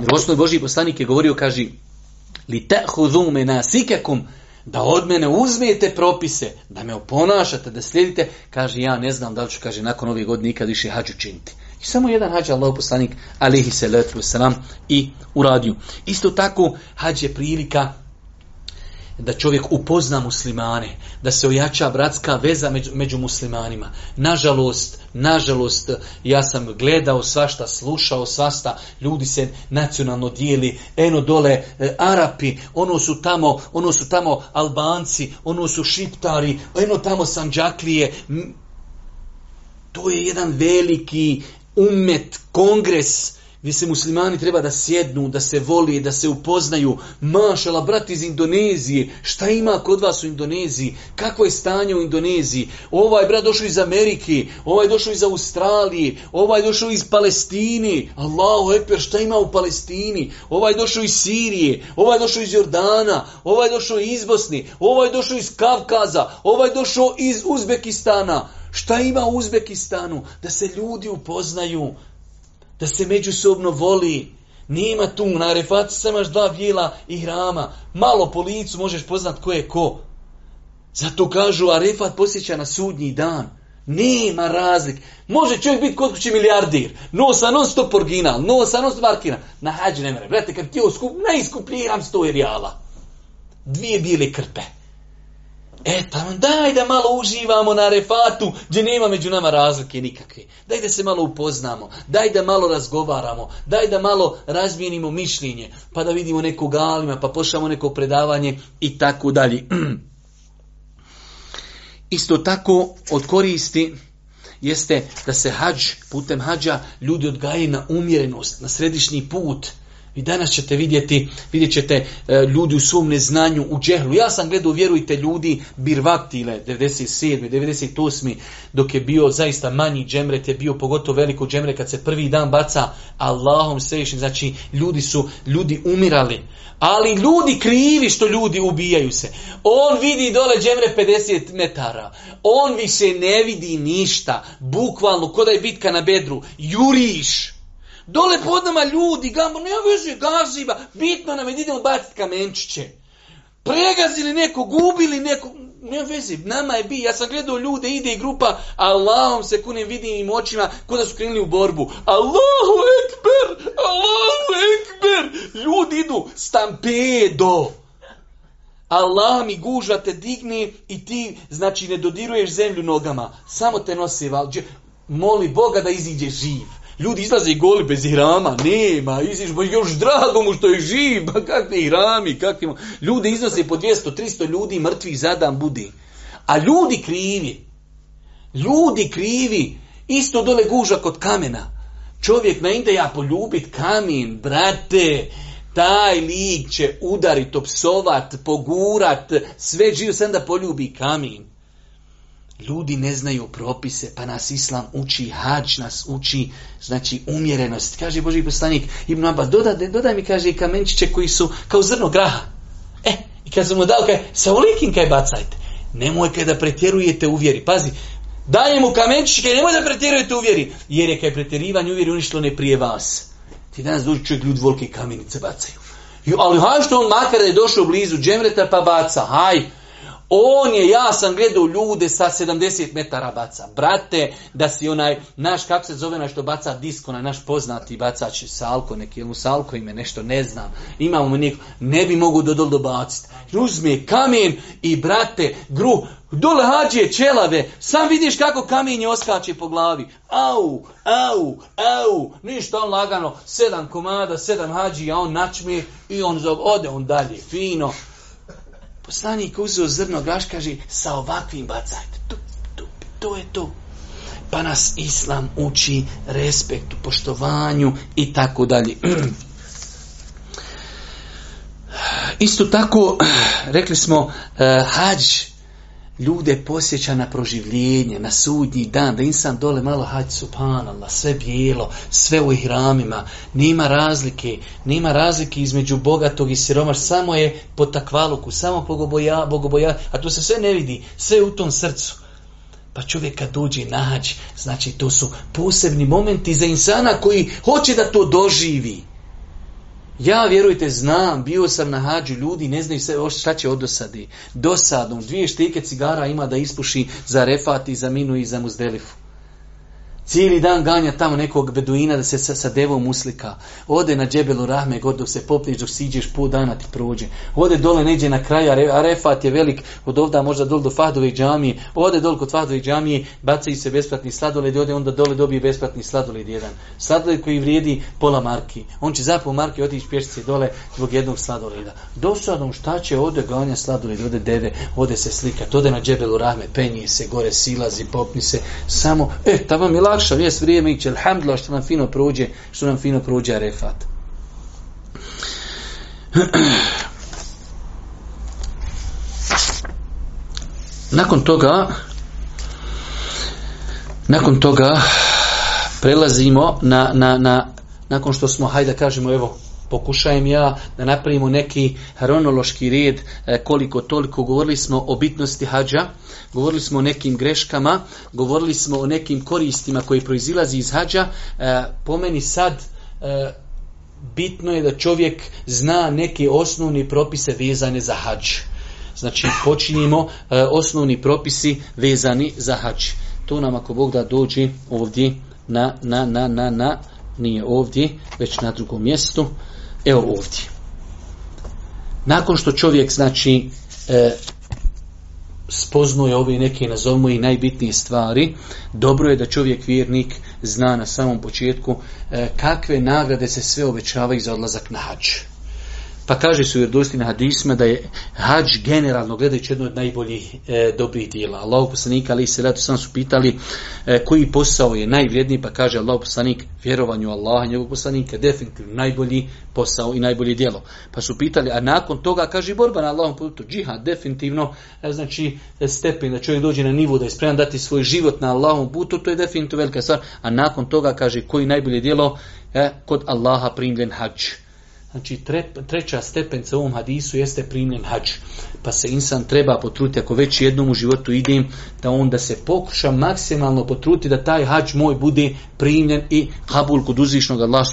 Jer osnovi poslanik je govorio, kaže, li da od mene uzmete propise, da me oponašate, da slijedite, kaže ja ne znam da li ću, kaže, nakon ovih godine ikad više hađu činiti samo jedan hađa Allah poslanik alihi salatu wasalam i uradio. Isto tako hađ je prilika da čovjek upozna muslimane, da se ojača bratska veza među, muslimanima. Nažalost, nažalost, ja sam gledao svašta, slušao svašta, ljudi se nacionalno dijeli, eno dole e, Arapi, ono su tamo, ono su tamo Albanci, ono su Šiptari, eno tamo Sanđaklije. To je jedan veliki umet, kongres, gdje se muslimani treba da sjednu, da se voli, da se upoznaju. Mašala, brat iz Indonezije, šta ima kod vas u Indoneziji? Kako je stanje u Indoneziji? Ovaj brat došao iz Amerike, ovaj došao iz Australije, ovaj došao iz Palestini. Allahu ekber, šta ima u Palestini? Ovaj došao iz Sirije, ovaj došao iz Jordana, ovaj došao iz Bosni ovaj došao iz Kavkaza, ovaj došao iz Uzbekistana. Šta ima u Uzbekistanu? Da se ljudi upoznaju, da se međusobno voli. Nema tu, na Arefatu samo imaš dva vjela i hrama. Malo po licu možeš poznat ko je ko. Zato kažu Arefat posjeća na sudnji dan. Nema razlik. Može čovjek biti kod kući milijardir. sa non stop original, nosa non stop arkina. Na hađi ne mre. Brate, kad ti je skup, iskupljiram sto rijala. Dvije bijele krpe. E, pa daj da malo uživamo na refatu, gdje nema među nama razlike nikakve. Daj da se malo upoznamo, daj da malo razgovaramo, daj da malo razmijenimo mišljenje, pa da vidimo neko galima, pa pošljamo neko predavanje i tako dalje. [clears throat] Isto tako od koristi jeste da se hađ, putem hađa, ljudi odgaje na umjerenost, na središnji put, i danas ćete vidjeti, vidjet ćete e, ljudi u svom neznanju, u džehlu. Ja sam gledao, vjerujte, ljudi birvatile 97. 98. dok je bio zaista manji džemret, je bio pogotovo veliko džemre kad se prvi dan baca Allahom svešim, Znači, ljudi su, ljudi umirali. Ali ljudi krivi što ljudi ubijaju se. On vidi dole džemre 50 metara. On više ne vidi ništa. Bukvalno, ko je bitka na bedru. Juriš. Dole pod nama ljudi, gamo, ne veze, gaziba, bitno nam je da idemo baciti kamenčiće. Pregazili neko, gubili neko, ne veze, nama je bi, ja sam gledao ljude, ide i grupa, Allahom se kunim vidim im očima, k'o da su krenuli u borbu. Allahu ekber, Allahu ekber, ljudi idu stampedo. Allah mi guža, te digni i ti, znači, ne dodiruješ zemlju nogama. Samo te nosi valđe. Moli Boga da iziđe živ. Ljudi izlaze goli bez hrama, nema, iziš, još drago mu što je živ, pa kakvi hrami, kakvi... Ljudi izlaze po 200, 300 ljudi mrtvih zadan budi. A ljudi krivi, ljudi krivi, isto dole guža kod kamena. Čovjek na ide ja poljubit kamen, brate, taj lik će udarit, opsovat, pogurat, sve živ sam da poljubi kamen. Ljudi ne znaju propise, pa nas Islam uči, hađ nas uči, znači umjerenost. Kaže Boži poslanik Ibn Abbas, dodaj, dodaj mi, kaže, i kamenčiće koji su kao zrno graha. E, i kad sam mu dao, kaj, sa ulikim kaj bacajte. Nemojte da pretjerujete u vjeri. Pazi, Dajemo mu kamenčiće, nemoj da pretjerujete u vjeri. Jer je kaj pretjerivanje u vjeri uništilo ne prije vas. Ti danas dođu čovjek ljudi volke kamenice bacaju. Jo, ali hajde što on makar da je došao blizu džemreta pa baca, haj, on je, ja sam gledao ljude sa 70 metara baca. Brate, da si onaj, naš, kako se zove onaj što baca disko, onaj naš poznati bacač Salko, neki, ili Salko ime, nešto, ne znam. Imamo mi ne bi mogu dol dobaciti. Uzmi kamen i brate, gru, dole hađe čelave, sam vidiš kako je oskače po glavi. Au, au, au, ništa on lagano, sedam komada, sedam hađi, a on načme i on zove, ode on dalje, fino. Poslanik uzeo zrno graš, kaže, sa ovakvim bacajte. to je to. Pa nas Islam uči respektu, poštovanju i tako dalje. [clears throat] Isto tako, [clears throat] rekli smo, eh, hađ ljude posjeća na proživljenje, na sudnji dan, da insan dole malo hađ subhanallah, sve bijelo, sve u ihramima, nema razlike, nema razlike između bogatog i siromaš, samo je po takvaluku, samo po bogoboja, bogoboja, a to se sve ne vidi, sve u tom srcu. Pa čovjek kad dođe na znači to su posebni momenti za insana koji hoće da to doživi. Ja, vjerujte, znam, bio sam na hađu, ljudi ne znaju sve, šta će od dosadi. Dosadom, dvije štike cigara ima da ispuši za refati, i za minu i za muzdelifu. Cijeli dan ganja tamo nekog beduina da se sa, sa devom uslika. Ode na džebelu rahme, god dok se popneš, dok siđeš, pol dana ti prođe. Ode dole neđe na kraju, Arefat je velik, od ovda možda dole do Fahdove džamije. Ode dole kod Fahdove džamije, bacaju se besplatni sladoled, ode onda dole dobije besplatni sladoled jedan. Sladoled koji vrijedi pola marki. On će za pol marki otići pješice dole zbog jednog sladoleda. Dosadom šta će, ode ganja sladoled, ode deve, ode se slika, ode na džebelu rahme, penji se, gore silazi, popni se, samo, e, mila olakša vijest vrijeme će alhamdulillah što nam fino prođe, što nam fino prođe arefat. Nakon toga, nakon toga prelazimo na, na, na nakon što smo, hajde da kažemo, evo, pokušajem ja da napravimo neki hronološki red e, koliko toliko govorili smo o bitnosti hađa Govorili smo o nekim greškama, govorili smo o nekim koristima koji proizilazi iz hađa. E, po meni sad e, bitno je da čovjek zna neke osnovne propise vezane za hađ. Znači počinjemo e, osnovni propisi vezani za hađ. To nam ako Bog da dođe ovdje na, na, na, na, na, nije ovdje, već na drugom mjestu. Evo ovdje. Nakon što čovjek znači spoznuje ove neke, nazovimo i najbitnije stvari, dobro je da čovjek vjernik zna na samom početku e, kakve nagrade se sve obećavaju za odlazak na hađu. Pa kaže su na hadisme da je hađ generalno gledajući jedno od najboljih e, dobrih dijela. Allahu poslanik ali se ratu sam su pitali e, koji posao je najvrijedniji pa kaže Allahu poslanik vjerovanju Allaha njegovog poslanika definitivno najbolji posao i najbolje djelo. Pa su pitali a nakon toga kaže borba na Allahom putu džihad definitivno e, znači stepen da čovjek dođe na nivu da je spreman dati svoj život na Allahom putu to je definitivno velika stvar a nakon toga kaže koji najbolje djelo e, kod Allaha primljen hađ. Znači treća stepenca u ovom hadisu jeste primljen hađ pa se insan treba potruditi, ako već jednom u životu idem, da onda se pokuša maksimalno potruditi da taj hađ moj bude primljen i kabul kod uzvišnog Allah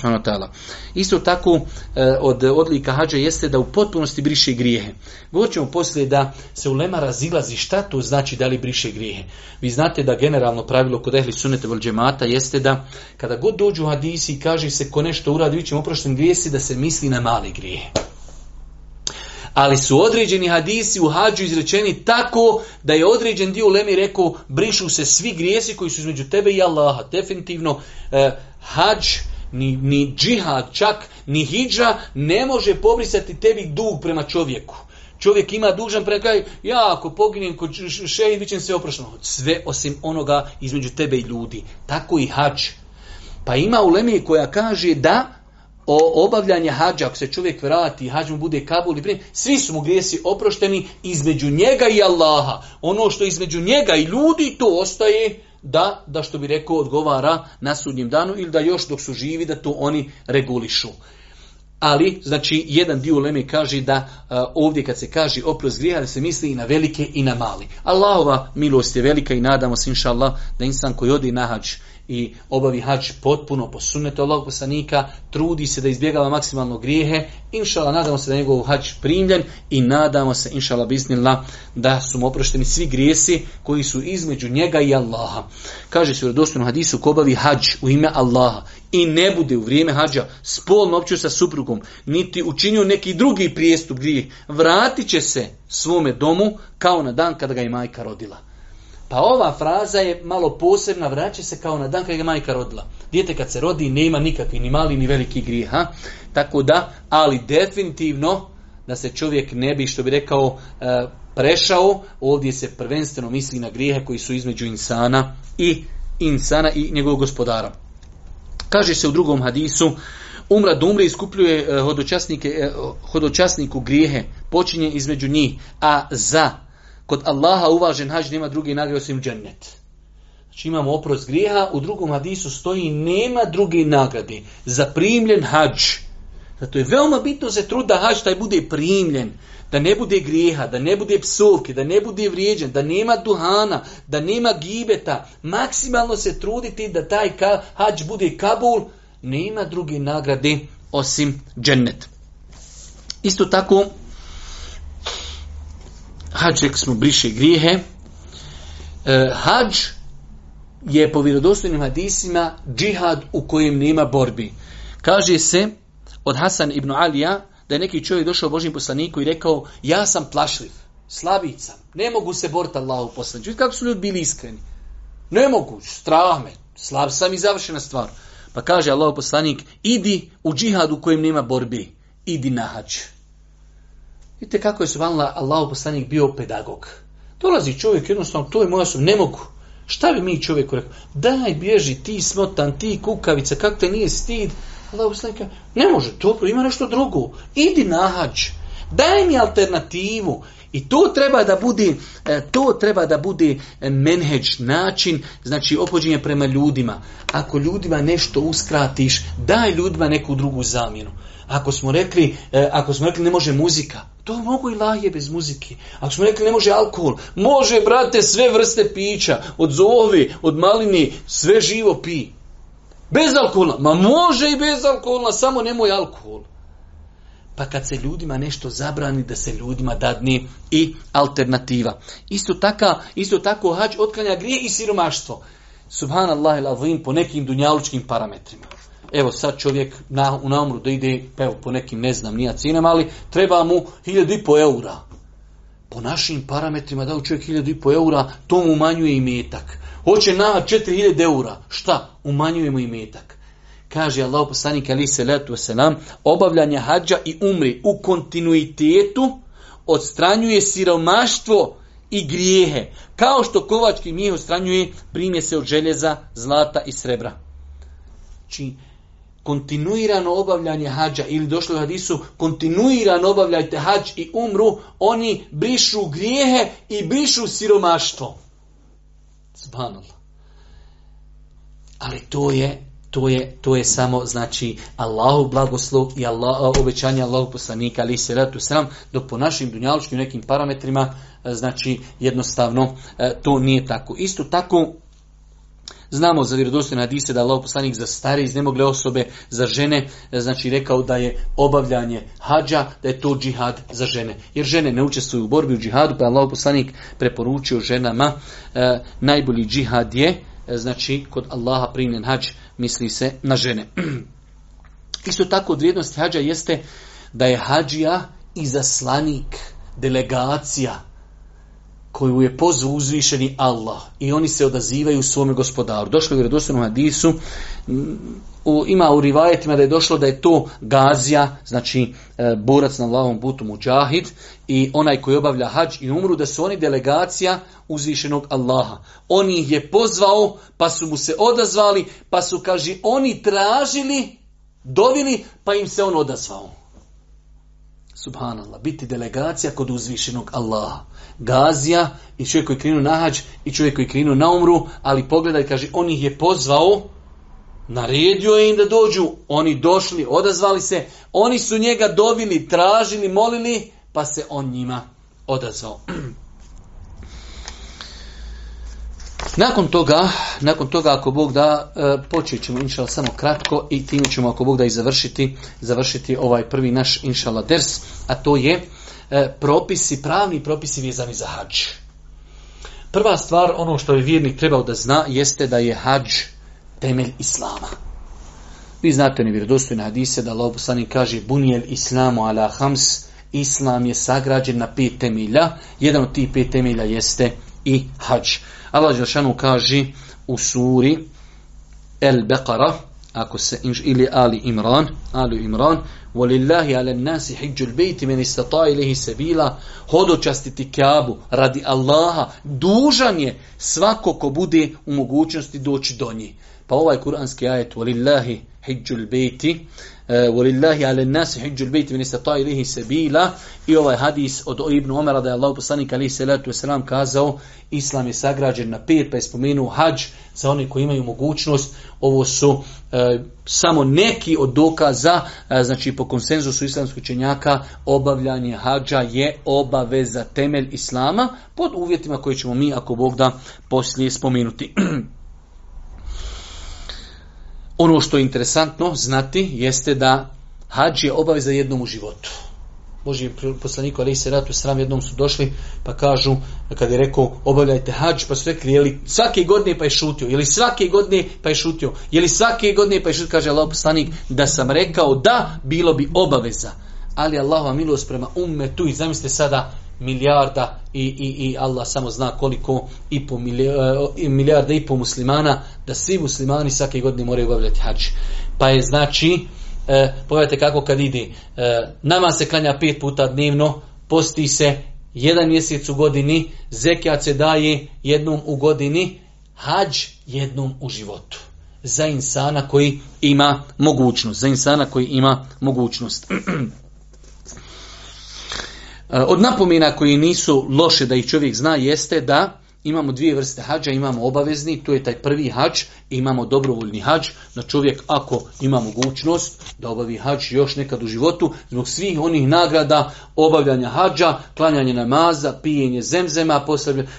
Isto tako e, od odlika hađa jeste da u potpunosti briše grijehe. Govorit ćemo poslije da se u lema razilazi šta to znači da li briše grijehe. Vi znate da generalno pravilo kod ehli sunete vol džemata jeste da kada god dođu hadisi i kaže se ko nešto uradi, vi ćemo oprošten grijesi, da se misli na mali grijehe. Ali su određeni hadisi u hađu izrečeni tako da je određen dio u Lemi rekao brišu se svi grijesi koji su između tebe i Allaha. Definitivno eh, hađ ni, ni džihad čak, ni hidža ne može pobrisati tebi dug prema čovjeku. Čovjek ima dužan prekaj ja ako poginem kod šeji, bit ćem sve oprošeno. Sve osim onoga između tebe i ljudi. Tako i hađ. Pa ima u Lemi koja kaže da o obavljanje hađa, ako se čovjek vrati, hađ mu bude kabul i svi su mu grijesi oprošteni između njega i Allaha. Ono što između njega i ljudi, to ostaje da, da što bi rekao, odgovara na sudnjem danu ili da još dok su živi, da to oni regulišu. Ali, znači, jedan dio Leme kaže da ovdje kad se kaže oprost grija, da se misli i na velike i na mali. Allahova milost je velika i nadamo se, inša Allah, da insan koji odi na hađu i obavi hač potpuno po sunnetu Allahog poslanika, trudi se da izbjegava maksimalno grijehe, inšala nadamo se da je njegov hač primljen i nadamo se inšala biznila da su mu oprošteni svi grijesi koji su između njega i Allaha. Kaže se u hadisu ko obavi hač u ime Allaha i ne bude u vrijeme hađa spolno opću sa suprugom, niti učinio neki drugi prijestup grijeh, vratit će se svome domu kao na dan kada ga je majka rodila. Pa ova fraza je malo posebna, vraća se kao na dan kada je majka rodila. Dijete kad se rodi nema nikakvi ni mali ni veliki griha. Tako da, ali definitivno da se čovjek ne bi, što bi rekao, e, prešao. Ovdje se prvenstveno misli na grijehe koji su između insana i insana i njegovog gospodara. Kaže se u drugom hadisu, umra umri umre iskupljuje e, e, hodočasniku grijehe, počinje između njih, a za Kod Allaha uvažen hađ nema drugi nagrade osim džennet. Znači imamo oprost grijeha, u drugom hadisu stoji nema druge nagrade. za primljen hađ. Zato je veoma bitno se trud da hađ taj bude primljen, da ne bude grijeha, da ne bude psovke, da ne bude vrijeđen, da nema duhana, da nema gibeta. Maksimalno se truditi da taj hađ bude kabul, nema druge nagrade osim džennet. Isto tako, hađ rekli smo briše grijehe. E, hađ je po vjerodostojnim hadisima džihad u kojem nema borbi. Kaže se od Hasan ibn Alija da je neki čovjek došao Božim poslaniku i rekao ja sam plašljiv, slabica, ne mogu se boriti Allahu poslaniku. Kako su ljudi bili iskreni? Ne mogu, strah me, slab sam i završena stvar. Pa kaže Allahu poslanik, idi u džihad u kojem nema borbi, idi na hađ. Vidite kako je subhanallah Allahu poslanik bio pedagog. Dolazi čovjek jednostavno, to je moja su, ne mogu. Šta bi mi čovjeku rekao? Daj bježi, ti smotan, ti kukavica, kako te nije stid? Allahu poslanik ne može, dobro, ima nešto drugo. Idi nahađ, daj mi alternativu. I to treba da bude, e, to treba da bude e, menheđ, način, znači opođenje prema ljudima. Ako ljudima nešto uskratiš, daj ljudima neku drugu zamjenu. Ako smo rekli, e, ako smo rekli ne može muzika, to mogu i lahje bez muzike. Ako smo rekli ne može alkohol, može brate sve vrste pića, od zovi, od malini, sve živo pi. Bez alkohola, ma može i bez alkohola, samo nemoj alkohol. Pa kad se ljudima nešto zabrani, da se ljudima dadne i alternativa. Isto, taka, isto tako hađ otkanja grije i siromaštvo. Subhanallah po nekim dunjalučkim parametrima evo sad čovjek na, u namru da ide pa evo, po nekim ne znam nija cijenama, ali treba mu po eura. Po našim parametrima da u čovjek po eura, to mu umanjuje i metak. Hoće na 4000 eura. Šta? Umanjujemo i metak. Kaže Allah poslanik ali se letu nam obavljanje hađa i umri u kontinuitetu odstranjuje siromaštvo i grijehe, kao što kovački nije odstranjuje primje se od željeza, zlata i srebra. Znači, kontinuirano obavljanje hađa ili došlo u hadisu kontinuirano obavljajte hađ i umru, oni brišu grijehe i brišu siromaštvo. Zbanalo. Ali to je to je, to je samo znači Allahu blagoslov i Allah, obećanje Allahu poslanika ali se ratu sram dok po našim dunjaločkim nekim parametrima e, znači jednostavno e, to nije tako. Isto tako Znamo za vjerodostojne hadise da Allah poslanik za stare iznemogle osobe, za žene, e, znači rekao da je obavljanje hađa, da je to džihad za žene. Jer žene ne učestvuju u borbi u džihadu, pa je Allah poslanik preporučio ženama e, najbolji džihad je, e, znači kod Allaha primljen hađ misli se na žene. [clears throat] Isto tako od vrijednosti hađa jeste da je hađija zaslanik, delegacija, koju je pozvao uzvišeni Allah i oni se odazivaju svome gospodaru. Došlo je u hadisu, mm, ima u rivajetima da je došlo da je to gazija, znači e, borac na lavom putu muđahid i onaj koji obavlja hađ i umru, da su oni delegacija uzvišenog Allaha. On ih je pozvao, pa su mu se odazvali, pa su, kaži, oni tražili, dovili, pa im se on odazvao. Subhanallah, biti delegacija kod uzvišenog Allaha. Gazija i čovjek koji krenu na hađ i čovjek koji krenu na umru, ali pogledaj, kaže, on ih je pozvao, naredio je im da dođu, oni došli, odazvali se, oni su njega dovili, tražili, molili, pa se on njima odazvao. [clears throat] Nakon toga, nakon toga ako Bog da, e, počet ćemo inšala samo kratko i time ćemo ako Bog da i završiti, završiti ovaj prvi naš inšala ders, a to je e, propisi, pravni propisi vezani za hađ. Prva stvar, ono što je vjernik trebao da zna, jeste da je hađ temelj Islama. Vi znate oni vjerodostojne hadise da Allah kaže bunijel islamu ala hams, Islam je sagrađen na pet temelja, jedan od tih pet temelja jeste i hađ. Allah Đelšanu kaže u suri El Beqara, ako se ili Ali Imran, Ali Imran, وَلِلَّهِ عَلَى النَّاسِ hijjul الْبَيْتِ مَنِ اسْتَطَاءَ se vila Hodočastiti kabu radi Allaha, dužan je svako ko bude u mogućnosti doći do nje. Pa ovaj kuranski ajet وَلِلَّهِ حِجُّ الْبَيْتِ Eh, Walillahi ale nas hinđul bejt min istata ilihi bila I ovaj hadis od Ibn Omera da je Allah poslanik alaihi salatu wasalam kazao Islam je sagrađen na pet pa je spomenuo hađ za one koji imaju mogućnost. Ovo su eh, samo neki od dokaza, eh, znači po konsenzusu islamskih učenjaka obavljanje hađa je obaveza temelj Islama pod uvjetima koje ćemo mi ako Bog da poslije spomenuti. [clears throat] Ono što je interesantno znati jeste da hađ je obaveza jednom u životu. Boži poslaniku ali se ratu sram jednom su došli pa kažu kad je rekao obavljajte hađ pa su rekli jeli svake godine pa je šutio jeli svake godine pa je šutio jeli svake godine pa je šutio kaže Allah da sam rekao da bilo bi obaveza ali Allahova milost prema tu i zamislite sada milijarda i, i, i Allah samo zna koliko i po e, milijarda i po muslimana, da svi muslimani svake godine moraju obavljati hađ. Pa je znači, e, pogledajte kako kad idi, e, nama se klanja pet puta dnevno, posti se jedan mjesec u godini, zekijat se daje jednom u godini, hađ jednom u životu. Za insana koji ima mogućnost. Za insana koji ima mogućnost. [clears throat] E, od napomena koji nisu loše da ih čovjek zna jeste da imamo dvije vrste hađa, imamo obavezni, to je taj prvi hađ, imamo dobrovoljni hađ, da čovjek ako ima mogućnost da obavi hađ još nekad u životu, zbog svih onih nagrada obavljanja hađa, klanjanje namaza, pijenje zemzema,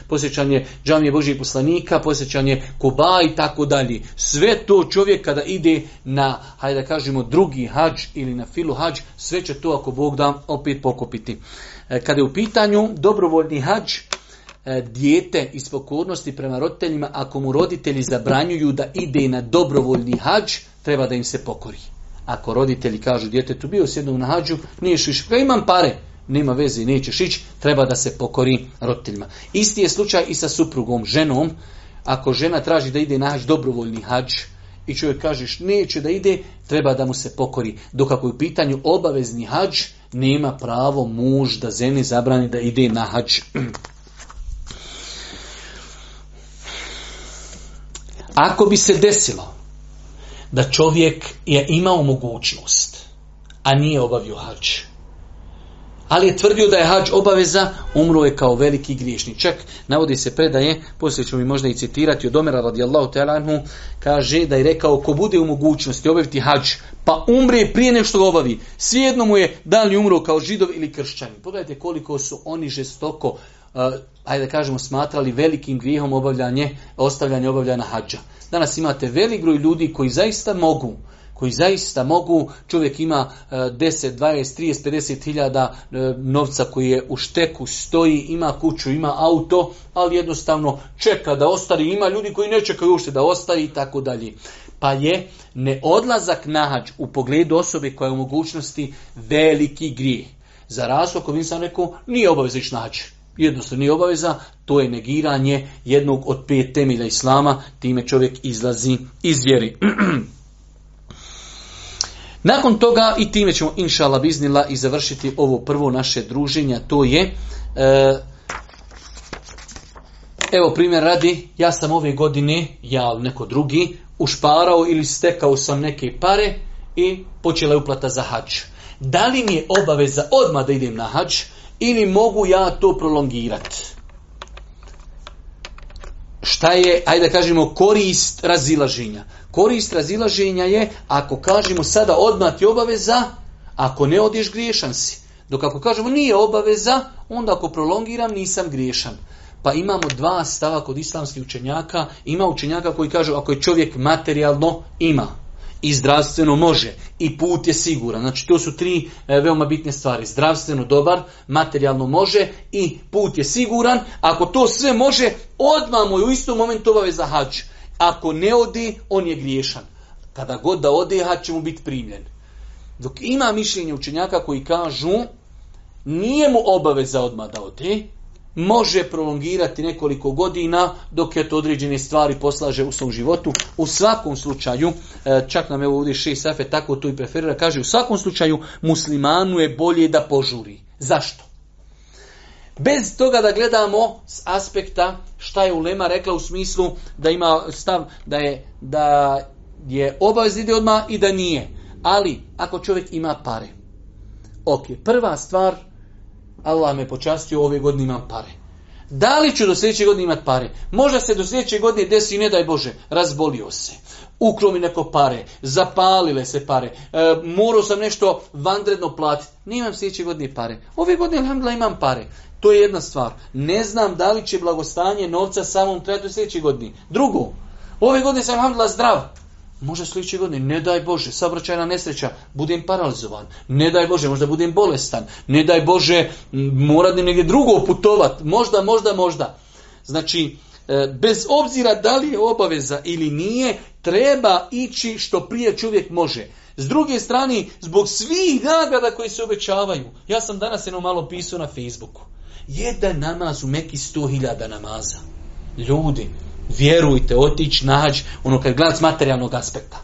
posjećanje džamije Božih poslanika, posjećanje kuba i tako dalje. Sve to čovjek kada ide na, hajde da kažemo, drugi hađ ili na filu hađ, sve će to ako Bog da opet pokopiti. E, Kada je u pitanju dobrovoljni hađ, e, dijete iz pokornosti prema roditeljima, ako mu roditelji zabranjuju da ide na dobrovoljni hađ, treba da im se pokori. Ako roditelji kažu tu bio s na hađu, nećeš šiš, pa imam pare, nema veze, nećeš ići, treba da se pokori roditeljima. Isti je slučaj i sa suprugom, ženom. Ako žena traži da ide na hađ, dobrovoljni hađ, i čovjek kažeš neće da ide, treba da mu se pokori. Dok ako je u pitanju obavezni hađ, nema pravo muž da ženi zabrani da ide na hač Ako bi se desilo da čovjek je imao mogućnost, a nije obavio hač, ali je tvrdio da je hađ obaveza, umro je kao veliki griješnik. Čak navodi se predaje, poslije ćemo mi možda i citirati od Omera radijallahu talanhu, kaže da je rekao ko bude u mogućnosti obaviti hađ, pa umre prije nešto ga obavi. Svijedno mu je da li umro kao židov ili kršćanin. Pogledajte koliko su oni žestoko, eh, ajde da kažemo, smatrali velikim grijehom obavljanje, ostavljanje obavljanja hađa. Danas imate velik broj ljudi koji zaista mogu koji zaista mogu, čovjek ima 10, 20, 30, 50 hiljada e, novca koji je u šteku, stoji, ima kuću, ima auto, ali jednostavno čeka da ostari, ima ljudi koji ne čekaju ušte da ostari i tako dalje. Pa je neodlazak nahađ u pogledu osobe koja je u mogućnosti veliki grijeh. Za razlog, ako sam rekao, nije obaveza ići nahađ. Jednostavno nije obaveza, to je negiranje jednog od pet temelja Islama, time čovjek izlazi iz vjeri. [clears throat] Nakon toga i time ćemo inšala biznila i završiti ovo prvo naše druženje, to je e, evo primjer radi, ja sam ove godine, ja ili neko drugi, ušparao ili stekao sam neke pare i počela je uplata za hač. Da li mi je obaveza odmah da idem na hač ili mogu ja to prolongirati? Šta je, ajde da kažemo, korist razilaženja? Korist razilaženja je ako kažemo sada odmah ti obaveza, ako ne odješ griješan si. Dok ako kažemo nije obaveza, onda ako prolongiram nisam griješan. Pa imamo dva stava kod islamskih učenjaka. Ima učenjaka koji kažu ako je čovjek materijalno ima i zdravstveno može i put je siguran. Znači to su tri e, veoma bitne stvari. Zdravstveno dobar, materijalno može i put je siguran. Ako to sve može, odmah mu je u istom momentu obaveza hađu. Ako ne ode, on je griješan. Kada god da ode, had će mu biti primljen. Dok ima mišljenje učenjaka koji kažu nije mu obaveza odmah da ode, može prolongirati nekoliko godina dok je to određene stvari poslaže u svom životu. U svakom slučaju, e, čak nam evo ovdje šest safe tako to i preferira, kaže u svakom slučaju muslimanu je bolje da požuri. Zašto? Bez toga da gledamo s aspekta šta je Ulema rekla u smislu da ima stav da je, da je obavez ide odmah i da nije. Ali ako čovjek ima pare, ok, prva stvar, Allah me počastio, ove godine imam pare. Da li ću do sljedeće godine imati pare? Možda se do sljedeće godine desi, ne daj Bože, razbolio se. Ukro mi neko pare, zapalile se pare, e, morao sam nešto vanredno platiti. Nimam sljedeće godine pare. Ove godine, alhamdulillah, imam pare. To je jedna stvar. Ne znam da li će blagostanje novca samom trajati u sljedećoj godini. Drugo, ove godine sam hamdala zdrav. Možda sljedeće godine, ne daj Bože, saobraćajna nesreća, budem paralizovan. Ne daj Bože, možda budem bolestan. Ne daj Bože, moram negdje drugo putovat. Možda, možda, možda. Znači, e, bez obzira da li je obaveza ili nije, treba ići što prije čovjek može. S druge strane, zbog svih nagrada koji se obećavaju, ja sam danas jedno malo pisao na Facebooku. Jedan namaz u Meki sto hiljada namaza. Ljudi, vjerujte, otić na hađ, ono kad gledaš materijalnog aspekta.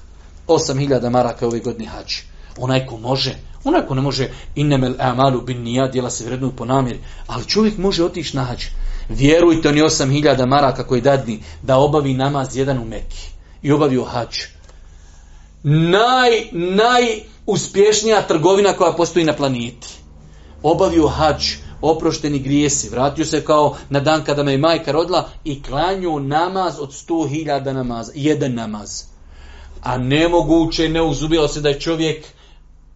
Osam hiljada maraka je ove ovaj godine hađ. Onaj ko može, onaj ko ne može, inemel amalu bin nija, djela se vrednuju po namjeri, ali čovjek može otići na hađ. Vjerujte, oni osam hiljada maraka koji dadni, da obavi namaz jedan u Meki i obavio hađ. Naj, najuspješnija trgovina koja postoji na planeti. Obavio hađ, oprošteni grijesi. Vratio se kao na dan kada me je majka rodila i klanju namaz od sto hiljada namaza. Jedan namaz. A nemoguće je uzubilo se da je čovjek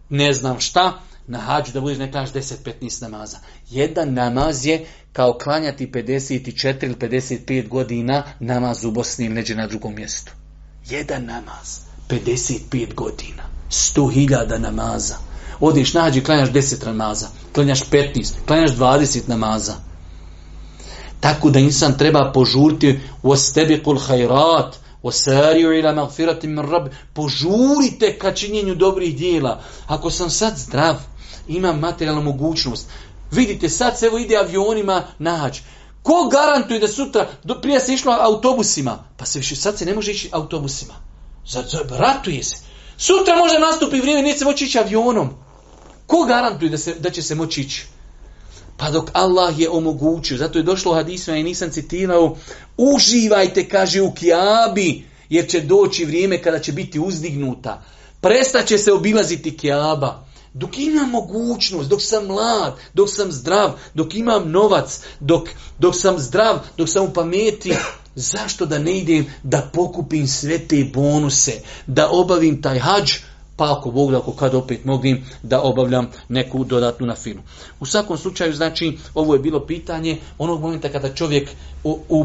ne znam šta, na hađu da budeš ne klanjaš 10-15 namaza. Jedan namaz je kao klanjati 54 ili 55 godina namaz u Bosni ili neđe na drugom mjestu. Jedan namaz, 55 godina, 100.000 namaza odiš nađi, klanjaš deset namaza, klanjaš 15, klanjaš 20 namaza. Tako da insan treba požuriti وَسْتَبِقُ الْحَيْرَاتِ وَسَارِعُ ila مَغْفِرَةِ min Požurite ka činjenju dobrih dijela. Ako sam sad zdrav, imam materijalnu mogućnost. Vidite, sad se evo ide avionima hađi. Ko garantuje da sutra, do, prije se išlo autobusima, pa se više sad se ne može ići autobusima. Zato se. Sutra može nastupi vrijeme, neće se moći ići avionom. Ko garantuje da, se, da će se moći ići? Pa dok Allah je omogućio, zato je došlo u ja i nisam citirao, uživajte, kaže u kiabi jer će doći vrijeme kada će biti uzdignuta. Prestaće se obilaziti kiaba. Dok imam mogućnost, dok sam mlad, dok sam zdrav, dok imam novac, dok, dok sam zdrav, dok sam u pameti, zašto da ne idem da pokupim sve te bonuse, da obavim taj hađ, pa ako Bog da ako kad opet moglim da obavljam neku dodatnu na filu. U svakom slučaju, znači, ovo je bilo pitanje onog momenta kada čovjek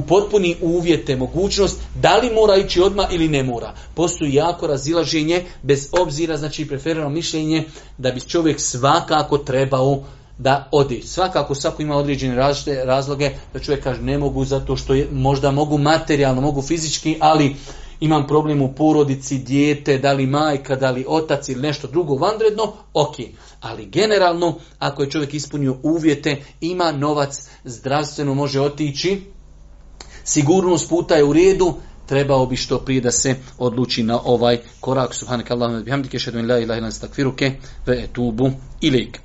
potpuni uvjete, mogućnost, da li mora ići odma ili ne mora. Postoji jako razilaženje, bez obzira, znači, preferirano mišljenje, da bi čovjek svakako trebao da odi. Svakako svako ima određene različite razloge da čovjek kaže ne mogu zato što je, možda mogu materijalno, mogu fizički, ali imam problem u porodici, dijete, da li majka, da li otac ili nešto drugo vanredno, ok. Ali generalno, ako je čovjek ispunio uvjete, ima novac, zdravstveno može otići, sigurnost puta je u redu, trebao bi što prije da se odluči na ovaj korak. Subhanak Allahumma bihamdike, šedun la ilaha ilaha ve etubu ilik.